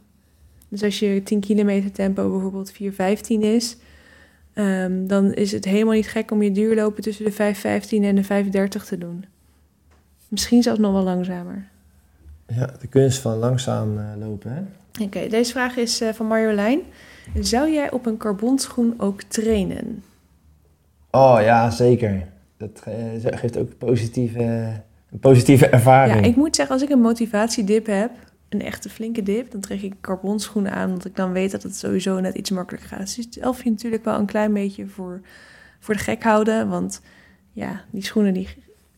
Dus als je 10 kilometer tempo bijvoorbeeld 4,15 is, ehm, dan is het helemaal niet gek om je duurlopen tussen de 5,15 en de 5,30 te doen. Misschien zelfs nog wel langzamer. Ja, de kunst van langzaam eh, lopen. Hè? Oké, deze vraag is eh, van Marjolein. Zou jij op een carbonschoen ook trainen? Oh ja, zeker. Dat eh, geeft ook positieve, een positieve ervaring. Ja, ik moet zeggen, als ik een motivatiedip heb, een echte flinke dip, dan trek ik carbonschoenen aan, omdat ik dan weet dat het sowieso net iets makkelijker gaat. Dus zelf je natuurlijk wel een klein beetje voor, voor de gek houden, want ja, die schoenen die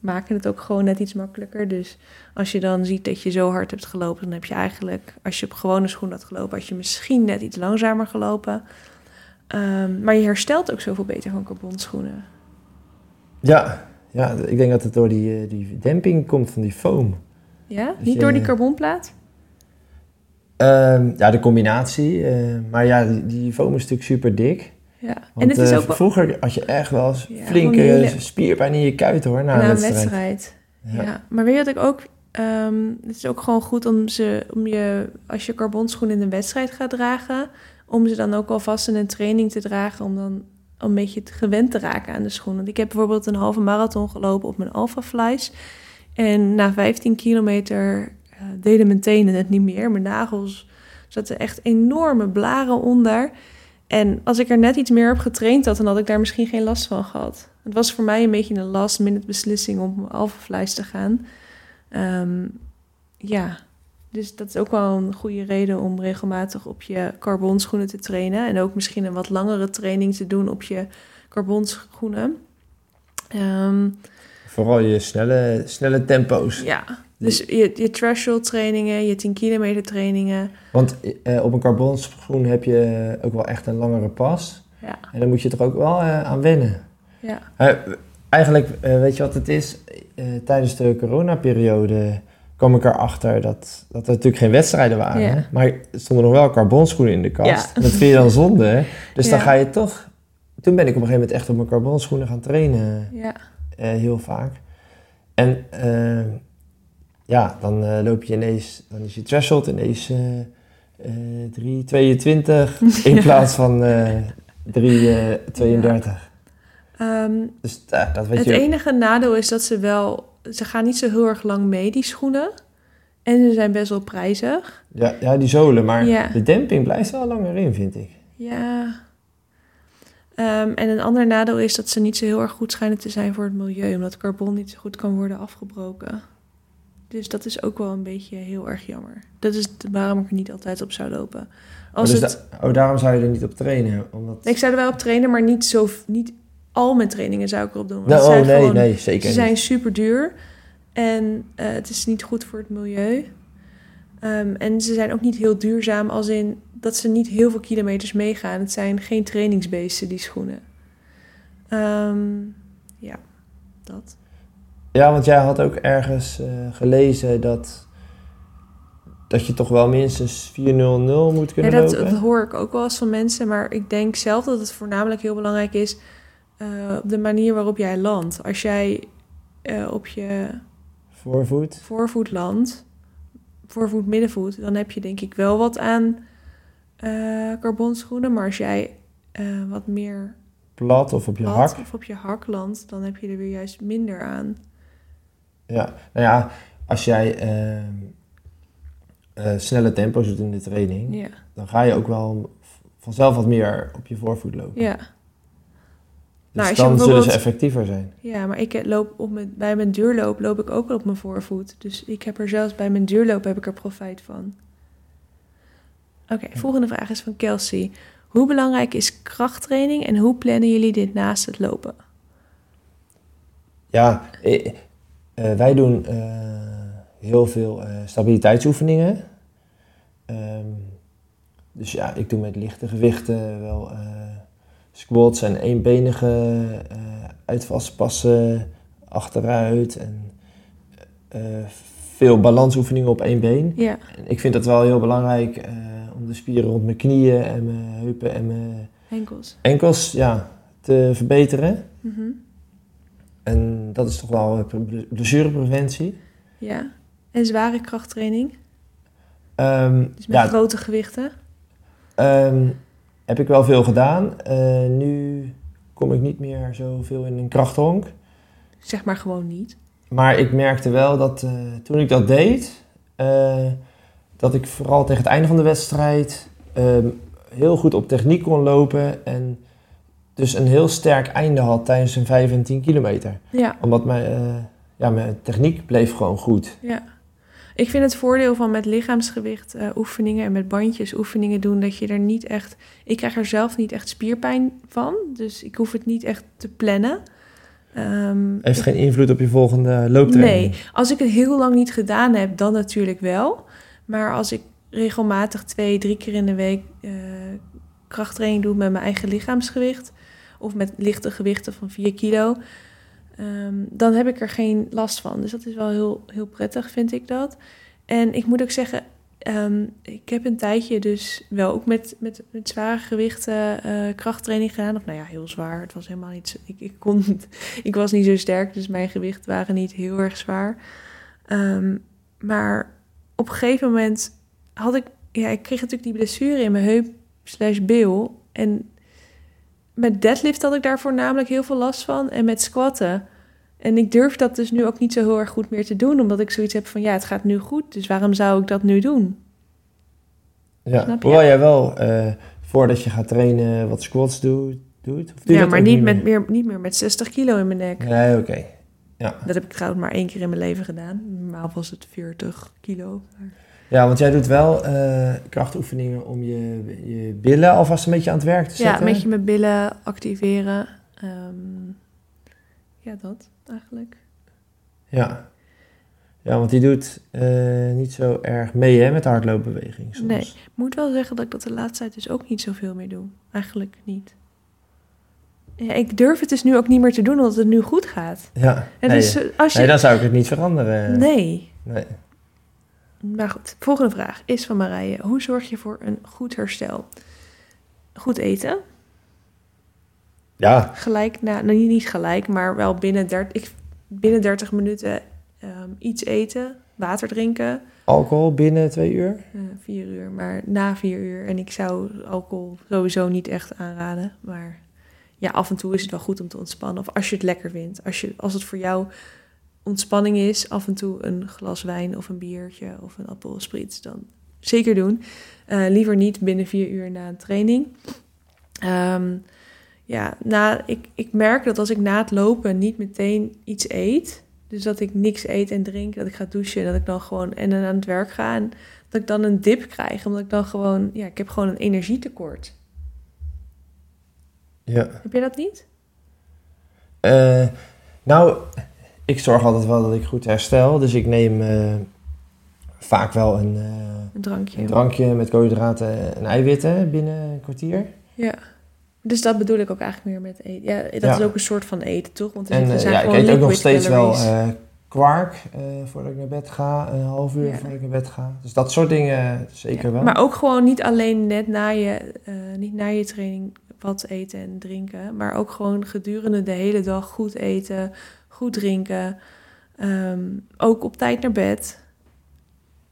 maken het ook gewoon net iets makkelijker. Dus als je dan ziet dat je zo hard hebt gelopen, dan heb je eigenlijk, als je op gewone schoenen had gelopen, had je misschien net iets langzamer gelopen. Ehm, maar je herstelt ook zoveel beter van carbonschoenen. Ja, ja, ik denk dat het door die, eh, die demping komt van die foam. Ja, Dus niet je- door die carbonplaat? Ehm, ja, de combinatie. eh, maar ja, die, die foam is natuurlijk super dik. Ja, Want en het is eh, ook vroeger had je echt wel eens Ja, flinke hele- spierpijn in je kuit hoor, na, na een wedstrijd. wedstrijd. Ja. Ja. maar weet je wat ik ook... ehm, het is ook gewoon goed om ze, om je, als je carbonschoenen in een wedstrijd gaat dragen, om ze dan ook alvast in een training te dragen, om dan een beetje te gewend te raken aan de schoen. Want ik heb bijvoorbeeld een halve marathon gelopen op mijn Alpha Flies. En na 15 kilometer eh, deden mijn tenen het niet meer. Mijn nagels zaten echt enorme blaren onder. En als ik er net iets meer op getraind had, dan had ik daar misschien geen last van gehad. Het was voor mij een beetje een last minute beslissing om op Alpha Flies te gaan. Ehm, ja, dus dat is ook wel een goede reden om regelmatig op je carbonschoenen te trainen. En ook misschien een wat langere training te doen op je carbonschoenen. Ehm, Vooral je snelle, snelle tempo's. ja, dus je, je threshold trainingen, je 10 kilometer trainingen. Want eh, op een carbonschoen heb je ook wel echt een langere pas. Ja, En dan moet je er ook wel eh, aan wennen. ja, Eh, eigenlijk, weet je wat het is? Tijdens de coronaperiode kwam ik erachter dat, dat er natuurlijk geen wedstrijden waren. Ja. Maar er stonden nog wel carbonschoenen in de kast. Ja. Dat vind je dan zonde. Dus dan ga je toch... Toen ben ik op een gegeven moment echt op mijn carbonschoenen gaan trainen. ja. heel vaak. En ja, dan eh, loop je ineens... Dan is je threshold ineens eh eh 3,22 *laughs* in Ja. plaats van eh 3,32. Ehm, Dus eh, dat weet het je... enige nadeel is dat ze wel... Ze gaan niet zo heel erg lang mee, die schoenen. En ze zijn best wel prijzig. Ja, ja, die zolen, maar Ja. de demping blijft wel langer in, vind ik. Ja. Ehm, en een ander nadeel is dat ze niet zo heel erg goed schijnen te zijn voor het milieu, omdat carbon niet zo goed kan worden afgebroken. Dus dat is ook wel een beetje heel erg jammer. Dat is waarom ik er niet altijd op zou lopen. Oh, Als dus het, da- oh, daarom zou je er niet op trainen, omdat... ik zou er wel op trainen, maar niet zo, niet al mijn trainingen zou ik erop doen. Want Nou, oh, nee, gewoon- nee, zeker Ze niet. zijn super duur en eh, het is niet goed voor het milieu. Ehm, en ze zijn ook niet heel duurzaam, als in dat ze niet heel veel kilometers meegaan. Het zijn geen trainingsbeesten, die schoenen. Ehm, ja, dat. Ja, want jij had ook ergens eh, gelezen dat, dat je toch wel minstens 400 moet Ja, kunnen dat, lopen. dat hoor ik ook wel eens van mensen, maar ik denk zelf dat het voornamelijk heel belangrijk is eh, op de manier waarop jij landt. Als jij eh, op je Voorvoet. voorvoet landt, voorvoet, middenvoet, dan heb je denk ik wel wat aan carbonschoenen. Maar als jij wat meer Plat of op je plat hak. of op je hak landt, dan heb je er weer juist minder aan. Ja, nou ja, als jij ehm, eh, snelle tempo's doet in de training, Ja, dan ga je ook wel vanzelf wat meer op je voorvoet lopen. ja. Dus Nou, dan zullen ze effectiever zijn. ja maar ik loop op mijn, bij mijn duurloop loop ik ook wel op mijn voorvoet. Dus ik heb er zelfs bij mijn duurloop heb ik er profijt van. Oké, volgende vraag is van Kelsey. Hoe belangrijk is krachttraining en hoe plannen jullie dit naast het lopen? Ja, eh, wij doen eh, heel veel eh, stabiliteitsoefeningen. Ehm, dus ja, ik doe met lichte gewichten wel squats en eenbenige uitvalspassen achteruit. En veel balansoefeningen op één been. Ja, ik vind het wel heel belangrijk om de spieren rond mijn knieën en mijn heupen en mijn enkels. enkels ja, te verbeteren. Mhm. En dat is toch wel blessurepreventie. Ja. En zware krachttraining? Ehm, Dus met ja, grote gewichten? ehm, heb ik wel veel gedaan. Eh, nu kom ik niet meer zoveel in een krachthonk. Zeg maar gewoon niet. Maar ik merkte wel dat eh, toen ik dat deed, eh, dat ik vooral tegen het einde van de wedstrijd ehm, heel goed op techniek kon lopen. En dus een heel sterk einde had tijdens een 5 en 10 kilometer. Ja, Omdat mijn, eh, ja, mijn techniek bleef gewoon goed. ja. Ik vind het voordeel van met lichaamsgewicht eh, oefeningen en met bandjes oefeningen doen, dat je er niet echt... Ik krijg er zelf niet echt spierpijn van, dus ik hoef het niet echt te plannen. Ehm, Heeft geen invloed op je volgende looptraining. Nee, als ik het heel lang niet gedaan heb, dan natuurlijk wel. Maar als ik regelmatig twee, drie keer in de week eh, krachttraining doe met mijn eigen lichaamsgewicht... of met lichte gewichten van 4 kilo... ehm, dan heb ik er geen last van. Dus dat is wel heel, heel prettig, vind ik dat. En ik moet ook zeggen, ehm, ik heb een tijdje dus wel ook met, met, zware gewichten eh, krachttraining gedaan. Of nou ja, heel zwaar. Het was helemaal niet... zo- Ik, ik, kon, *laughs* ik was niet zo sterk, dus mijn gewichten waren niet heel erg zwaar. Ehm, maar op een gegeven moment had ik... Ja, ik kreeg natuurlijk die blessure in mijn heup slash bil. En met deadlift had ik daar voornamelijk heel veel last van. En met squatten. En ik durf dat dus nu ook niet zo heel erg goed meer te doen. Omdat ik zoiets heb van, ja, het gaat nu goed. Dus waarom zou ik dat nu doen? Ja. Snap? Hoewel jij wel, eh, voordat je gaat trainen, wat squats doet? doet of doe je Ja, maar niet, met, meer? meer, niet meer met 60 kilo in mijn nek. Nee, oké. Dat heb ik trouwens maar één keer in mijn leven gedaan. Normaal was het 40 kilo. Maar- Ja, want jij doet wel eh, krachtoefeningen om je, je billen alvast een beetje aan het werk te Ja, zetten. een beetje mijn billen activeren. Ehm, ja, dat eigenlijk. Ja. Ja, want die doet eh, niet zo erg mee hè, met de hardloopbeweging soms. Nee. Ik moet wel zeggen dat ik dat de laatste tijd dus ook niet zoveel meer doe. Eigenlijk niet. Ja, ik durf het dus nu ook niet meer te doen, omdat het nu goed gaat. Ja, En nee, dus, als je... nee, dan zou ik het niet veranderen. Nee. Nee. Maar goed, volgende vraag is van Marije. Hoe zorg je voor een goed herstel? Goed eten. Ja, Gelijk, na, nou niet- niet gelijk, maar wel binnen 30, ik, binnen 30 minuten ehm, iets eten, water drinken. alcohol binnen twee uur. eh, vier uur, maar na vier uur. En ik zou alcohol sowieso niet echt aanraden. Maar ja, af en toe is het wel goed om te ontspannen. Of als je het lekker vindt. Als, je, als het voor jou ontspanning is, af en toe een glas wijn of een biertje of een appelspriet, dan zeker doen. Eh, liever niet binnen vier uur na een training. Ehm, ja, na, ik, ik merk dat als ik na het lopen niet meteen iets eet, dus dat ik niks eet en drink, dat ik ga douchen en dat ik dan gewoon en dan aan het werk ga en dat ik dan een dip krijg, omdat ik dan gewoon, ja, ik heb gewoon een energietekort. Ja. Heb jij dat niet? Eh, nou, ik zorg altijd wel dat ik goed herstel. Dus ik neem eh, vaak wel een, eh, Een drankje. een drankje met koolhydraten en eiwitten binnen een kwartier. Ja. Dus dat bedoel ik ook eigenlijk meer met eten. Ja, dat Ja. is ook een soort van eten, toch? Want er En eh, ja, ik eet ook nog steeds wel calories. kwark voordat ik naar bed ga. Een half uur Ja. voordat ik naar bed ga. Dus dat soort dingen zeker Ja, wel. Maar ook gewoon niet alleen net na je, niet na je training wat eten en drinken. Maar ook gewoon gedurende de hele dag goed eten, goed drinken. Ehm, ook op tijd naar bed.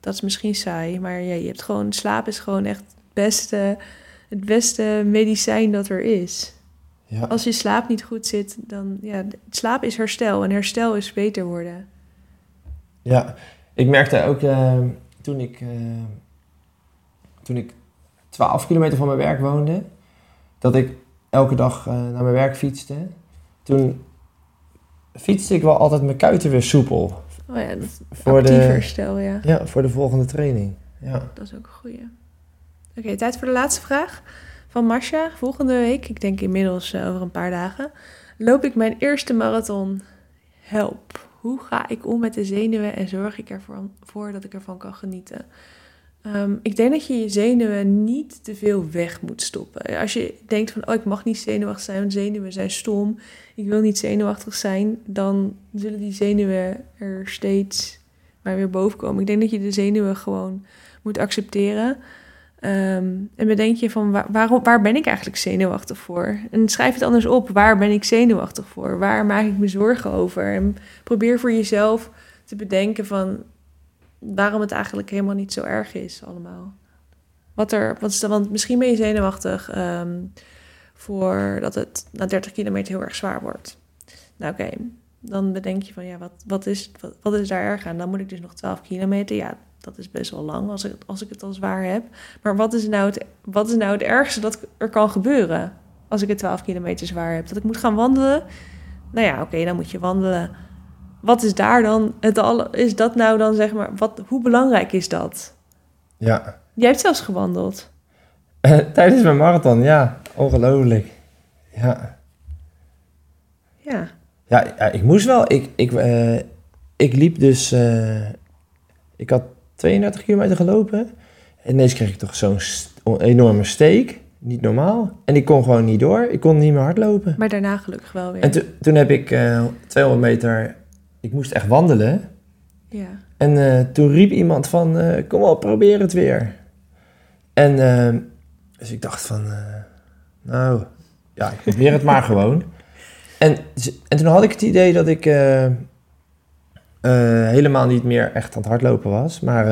Dat is misschien saai, maar ja, je hebt gewoon, slaap is gewoon echt het beste, het beste medicijn dat er is. ja. Als je slaap niet goed zit, dan ja, slaap is herstel en herstel is beter worden. Ja, ik merkte ook eh, toen ik, eh, toen ik 12 kilometer van mijn werk woonde, dat ik elke dag eh, naar mijn werk fietste. Toen fietste ik wel altijd mijn kuiten weer soepel. Oh ja, dat Voor de, herstel, ja. ja, voor de volgende training. Ja. Dat is ook een goeie. Oké, tijd voor de laatste vraag van Masha. Volgende week, ik denk inmiddels eh, over een paar dagen, loop ik mijn eerste marathon. Help. Hoe ga ik om met de zenuwen en zorg ik ervoor voor dat ik ervan kan genieten? Ehm, ik denk dat je je zenuwen niet te veel weg moet stoppen. Als je denkt van, oh, ik mag niet zenuwachtig zijn, want zenuwen zijn stom. Ik wil niet zenuwachtig zijn. Dan zullen die zenuwen er steeds maar weer boven komen. Ik denk dat je de zenuwen gewoon moet accepteren. Ehm, en bedenk je van waar, waarom, waar ben ik eigenlijk zenuwachtig voor? En schrijf het anders op. Waar ben ik zenuwachtig voor? Waar maak ik me zorgen over? En probeer voor jezelf te bedenken van waarom het eigenlijk helemaal niet zo erg is allemaal. Wat er, wat want misschien ben je zenuwachtig ehm, voor dat het na 30 kilometer heel erg zwaar wordt. Nou oké, dan bedenk je van ja, wat, wat, is, wat is daar erg aan? Dan moet ik dus nog 12 kilometer. Ja, dat is best wel lang als ik, als ik het al zwaar heb. Maar wat is, nou het, wat is nou het ergste dat er kan gebeuren als ik het 12 kilometer zwaar heb? Dat ik moet gaan wandelen? Nou ja, oké, dan moet je wandelen. Wat is daar dan het al? Is dat nou dan zeg maar, wat, hoe belangrijk is dat? ja. Jij hebt zelfs gewandeld. *laughs* Tijdens mijn marathon, ja. Ongelooflijk. Ja. Ja, Ja, ik moest wel. Ik, ik, eh, ik liep dus... eh, ik had 32 kilometer gelopen. En ineens kreeg ik toch zo'n enorme steek. Niet normaal. En ik kon gewoon niet door. Ik kon niet meer hardlopen. maar daarna gelukkig wel weer. En to- toen heb ik eh 200 meter... Ik moest echt wandelen. ja. En eh, toen riep iemand van... eh, kom op, probeer het weer. En eh, dus ik dacht van... eh, nou, ja, ik probeer het maar *laughs* gewoon. En, en toen had ik het idee dat ik... helemaal niet meer echt aan het hardlopen was. Maar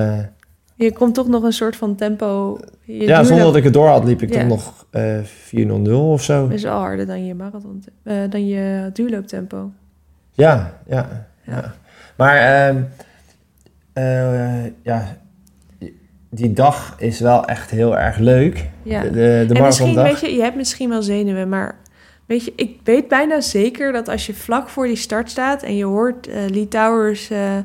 Je komt toch nog een soort van tempo. Je ja, zonder dat ik het door had, liep ik Ja. dan nog eh 4.00 of zo. is wel harder dan je marathon, dan je duurlooptempo. Ja, ja, ja. Maar ehm, eh, ja, die dag is wel echt heel erg leuk. Ja. De, de, de en misschien, weet je, je hebt misschien wel zenuwen, maar weet je, ik weet bijna zeker dat als je vlak voor die start staat en je hoort eh Lee Towers eh,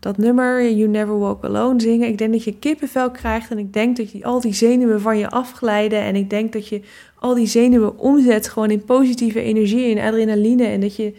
dat nummer You Never Walk Alone zingen, ik denk dat je kippenvel krijgt en ik denk dat je al die zenuwen van je afglijden en ik denk dat je al die zenuwen omzet gewoon in positieve energie en adrenaline en dat je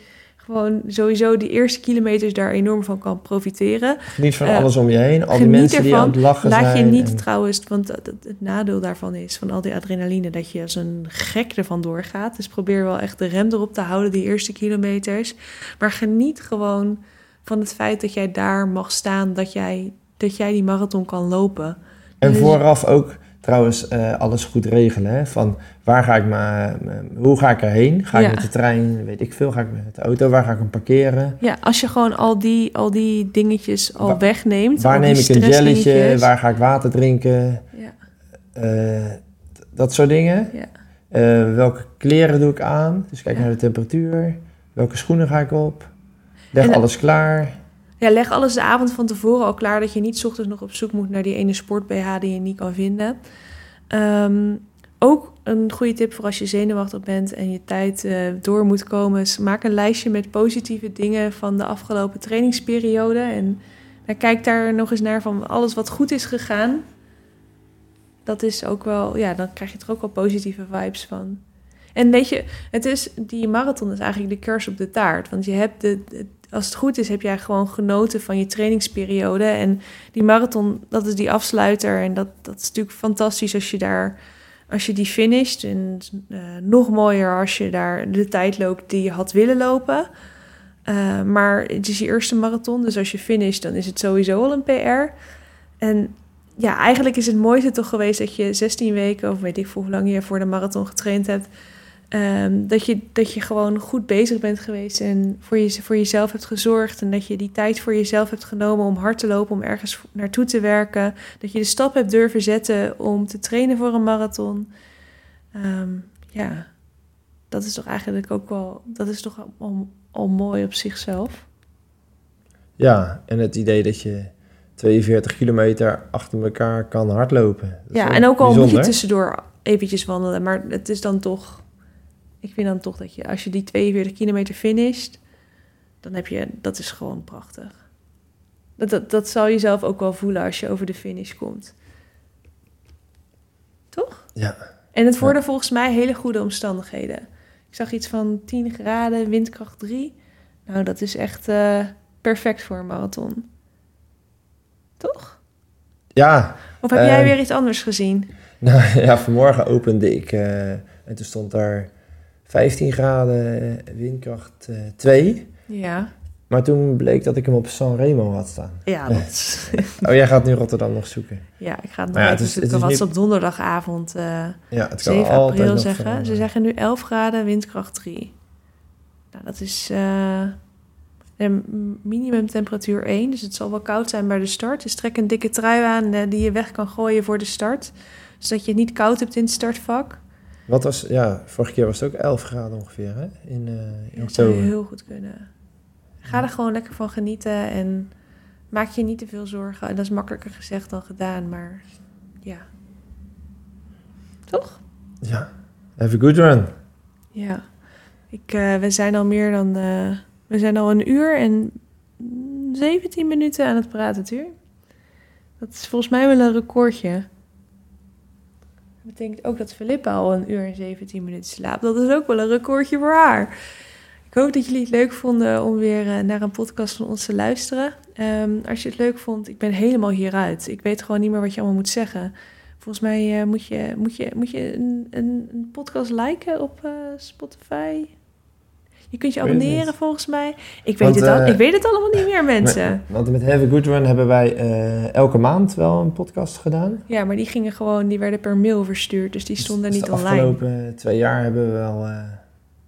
gewoon sowieso die eerste kilometers daar enorm van kan profiteren. Geniet van eh, alles om je heen. Al die mensen die ervan. aan het lachen Laat je zijn. niet en- trouwens, want het nadeel daarvan is van al die adrenaline dat je als een gek ervan doorgaat. Dus probeer wel echt de rem erop te houden die eerste kilometers. Maar geniet gewoon van het feit dat jij daar mag staan, dat jij, dat jij die marathon kan lopen. En Dus- vooraf ook trouwens eh, alles goed regelen. Hè? Van waar ga ik maar, hoe ga ik erheen? Ga Ja. ik met de trein? Weet ik veel. Ga ik met de auto? Waar ga ik hem parkeren? Ja, als je gewoon al die, al die dingetjes al Wa- wegneemt. Waar neem ik een jelletje? Waar ga ik water drinken? Ja, Eh, dat soort dingen. ja. Eh, welke kleren doe ik aan? Dus kijk naar de temperatuur. Welke schoenen ga ik op? Leg En- alles klaar. Ja, leg alles de avond van tevoren al klaar, dat je niet ochtends nog op zoek moet naar die ene sport-BH die je niet kan vinden. Ehm, ook een goede tip voor als je zenuwachtig bent en je tijd eh, door moet komen. is maak een lijstje met positieve dingen van de afgelopen trainingsperiode. En dan kijk daar nog eens naar van alles wat goed is gegaan. Dat is ook wel, ja, dan krijg je er ook wel positieve vibes van. En weet je, het is, die marathon is eigenlijk de kers op de taart. Want je hebt de- als het goed is, heb jij gewoon genoten van je trainingsperiode. En die marathon, dat is die afsluiter. En dat, dat is natuurlijk fantastisch als je daar, als je die finisht. En eh, nog mooier als je daar de tijd loopt die je had willen lopen. Eh, maar het is je eerste marathon, dus als je finisht, dan is het sowieso al een PR. En ja, eigenlijk is het mooiste toch geweest dat je 16 weken, of weet ik hoe lang je voor de marathon getraind hebt, ehm, dat, je, dat je gewoon goed bezig bent geweest en voor, je, voor jezelf hebt gezorgd. En dat je die tijd voor jezelf hebt genomen om hard te lopen, om ergens naartoe te werken. Dat je de stap hebt durven zetten om te trainen voor een marathon. Ehm, ja, dat is toch eigenlijk ook wel, dat is toch al, al mooi op zichzelf. Ja, en het idee dat je 42 kilometer achter elkaar kan hardlopen. Dat Ja, en ook al moet je bijzonder. tussendoor eventjes wandelen, maar het is dan toch... Ik vind dan toch dat je, als je die 42 kilometer finisht, dan heb je, dat is gewoon prachtig. Dat, dat, dat zal je zelf ook wel voelen als je over de finish komt. Toch? Ja. En het worden volgens mij hele goede omstandigheden. Ik zag iets van 10 graden, windkracht 3. Nou, dat is echt eh, perfect voor een marathon. Toch? Ja, Of heb jij Ehm, weer iets anders gezien? *laughs* nou ja, vanmorgen opende ik eh, en toen stond daar 15 graden, eh, windkracht eh 2. Ja. Maar toen bleek dat ik hem op Sanremo had staan. Ja, dat, *laughs* Oh, jij gaat nu Rotterdam nog zoeken. ja ik ga het nog ja, even het is- zoeken. het is Wat niet- ze op donderdagavond eh, Ja, het kan 7 altijd april zeggen. Ze zeggen nu 11 graden, windkracht 3. Nou, dat is eh een minimumtemperatuur 1. Dus het zal wel koud zijn bij de start. Dus trek een dikke trui aan eh, die je weg kan gooien voor de start. Zodat je het niet koud hebt in het startvak. Wat was, ja, vorige keer was het ook 11 graden ongeveer, hè? In, eh, in Dat zou heel goed kunnen. Ga er gewoon lekker van genieten en maak je niet te veel zorgen. En dat is makkelijker gezegd dan gedaan, maar ja. Toch? Ja, have a good run. Ja. Ik, eh, we zijn al meer dan. eh, we zijn al een uur en mm, 17 minuten aan het praten, Tuur. Dat is volgens mij wel een recordje. Betekent ook dat Filippa al een uur en 17 minuten slaapt. Dat is ook wel een recordje voor haar. Ik hoop dat jullie het leuk vonden om weer eh, naar een podcast van ons te luisteren. Ehm, als je het leuk vond, ik ben helemaal hieruit. Ik weet gewoon niet meer wat je allemaal moet zeggen. Volgens mij eh, moet je, moet je, moet je een, een, een podcast liken op eh, Spotify. Je kunt je weet abonneren volgens mij. Ik weet, Want, het al, eh, ik weet het allemaal niet meer, mensen. Met- want met Have a Good Run hebben wij eh, elke maand wel een podcast gedaan. Ja, maar die gingen gewoon, die werden per mail verstuurd, dus die Dus- stonden dus niet de online. afgelopen twee jaar hebben we wel eh,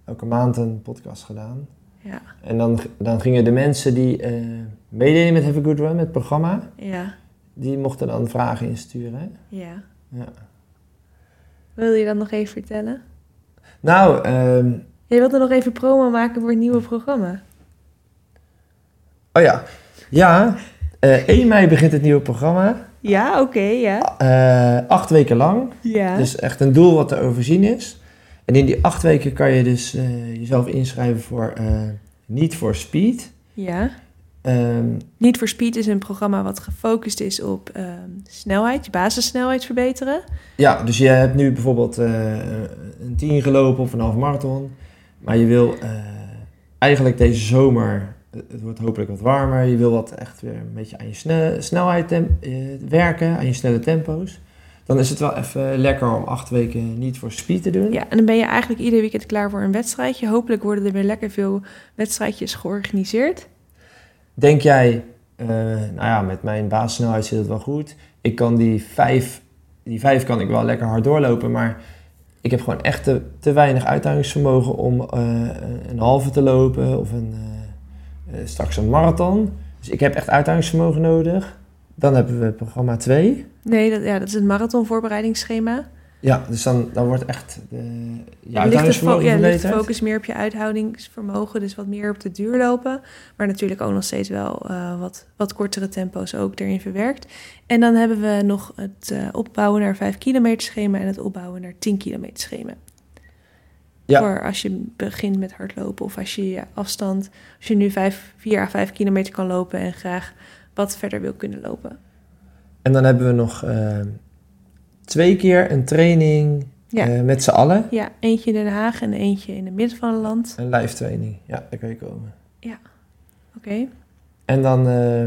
elke maand een podcast gedaan. Ja, En dan, dan gingen de mensen die meededen met Have a Good Run, met het programma, ja, die mochten dan vragen insturen. hè? ja. Ja. Wil je dat nog even vertellen? Nou, ehm, Je wilde nog even promo maken voor het nieuwe programma. oh ja. Ja, eh *laughs* 1 mei begint het nieuwe programma. Ja, oké, ja. Eh, acht weken lang. Ja. Dus echt een doel wat te overzien is. En in die acht weken kan je dus eh, jezelf inschrijven voor eh Niet voor Speed. ja. Ehm, Niet voor Speed is een programma wat gefocust is op ehm, snelheid, je basissnelheid verbeteren. ja, dus je hebt nu bijvoorbeeld eh, een 10 gelopen of een half marathon. Maar je wil eh, eigenlijk deze zomer, het wordt hopelijk wat warmer. Je wil wat echt weer een beetje aan je sne- snelheid eh, werken, aan je snelle tempo's. Dan is het wel even lekker om acht weken niet voor speed te doen. Ja, en dan ben je eigenlijk ieder weekend klaar voor een wedstrijdje. Hopelijk worden er weer lekker veel wedstrijdjes georganiseerd. Denk jij, eh, nou ja, met mijn basissnelheid zit het wel goed. Ik kan die vijf, die vijf kan ik wel lekker hard doorlopen, maar ik heb gewoon echt te, te weinig uithoudingsvermogen om eh, een halve te lopen of een, eh, eh, straks een marathon. Dus ik heb echt uithoudingsvermogen nodig. Dan hebben we programma 2. Nee, dat, ja, dat is het marathonvoorbereidingsschema. Ja, dus dan, dan wordt echt de, je ligt de, uithoudingsvermogen ja, ligt de focus meer op je uithoudingsvermogen, dus wat meer op de duur lopen. Maar natuurlijk ook nog steeds wel eh, wat, wat kortere tempo's ook erin verwerkt. En dan hebben we nog het eh, opbouwen naar 5 kilometer schema en het opbouwen naar 10 kilometer schema. Ja. Voor als je begint met hardlopen of als je je afstand, als je nu 5, 4 à 5 kilometer kan lopen en graag wat verder wil kunnen lopen. En dan hebben we nog eh, twee keer een training Ja. Eh, met z'n allen. Ja, eentje in Den Haag en eentje in het midden van het land. Een live training. Ja, daar kan je komen. Oké. En dan eh,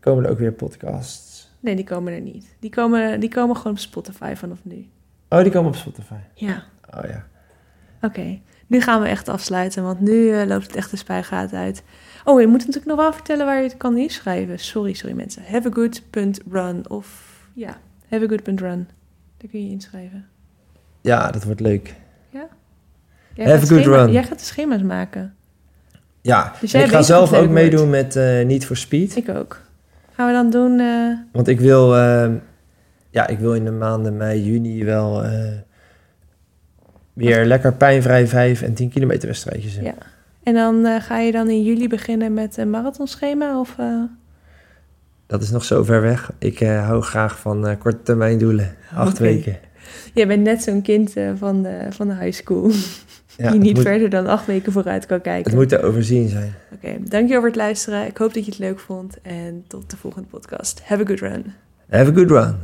komen er ook weer podcasts. Nee, die komen er niet. Die komen, die komen gewoon op Spotify vanaf nu. Oh, die komen op Spotify. Ja. Oh ja. Oké. Nu gaan we echt afsluiten, want nu eh, loopt het echt de spuigaat uit. Oh, je moet natuurlijk nog wel vertellen waar je het kan inschrijven. Sorry, sorry mensen. Haveagood.run of ja, haveagood.run. Daar kun je inschrijven. Ja, dat wordt leuk. Jij Have gaat a good schema- run. Jij gaat de schema's maken. Ja, Dus ik ga zelf ook wordt. meedoen met eh Need for Speed. Ik ook. Gaan we dan doen... eh, Want ik wil, eh, ja, ik wil in de maanden mei, juni wel eh, weer lekker pijnvrij 5 en 10 kilometer wedstrijdjes. Ja. en dan ga je dan in juli beginnen met een marathonschema? Of, Dat is nog zo ver weg. Ik eh, hou graag van eh, korte termijn doelen. Acht weken. Jij bent net zo'n kind eh, van, de, van de high school. Ja, *laughs* die niet moet, verder dan acht weken vooruit kan kijken. Het moet te overzien zijn. Oké, dankjewel voor het luisteren. Ik hoop dat je het leuk vond. En tot de volgende podcast. Have a good run. Have a good run.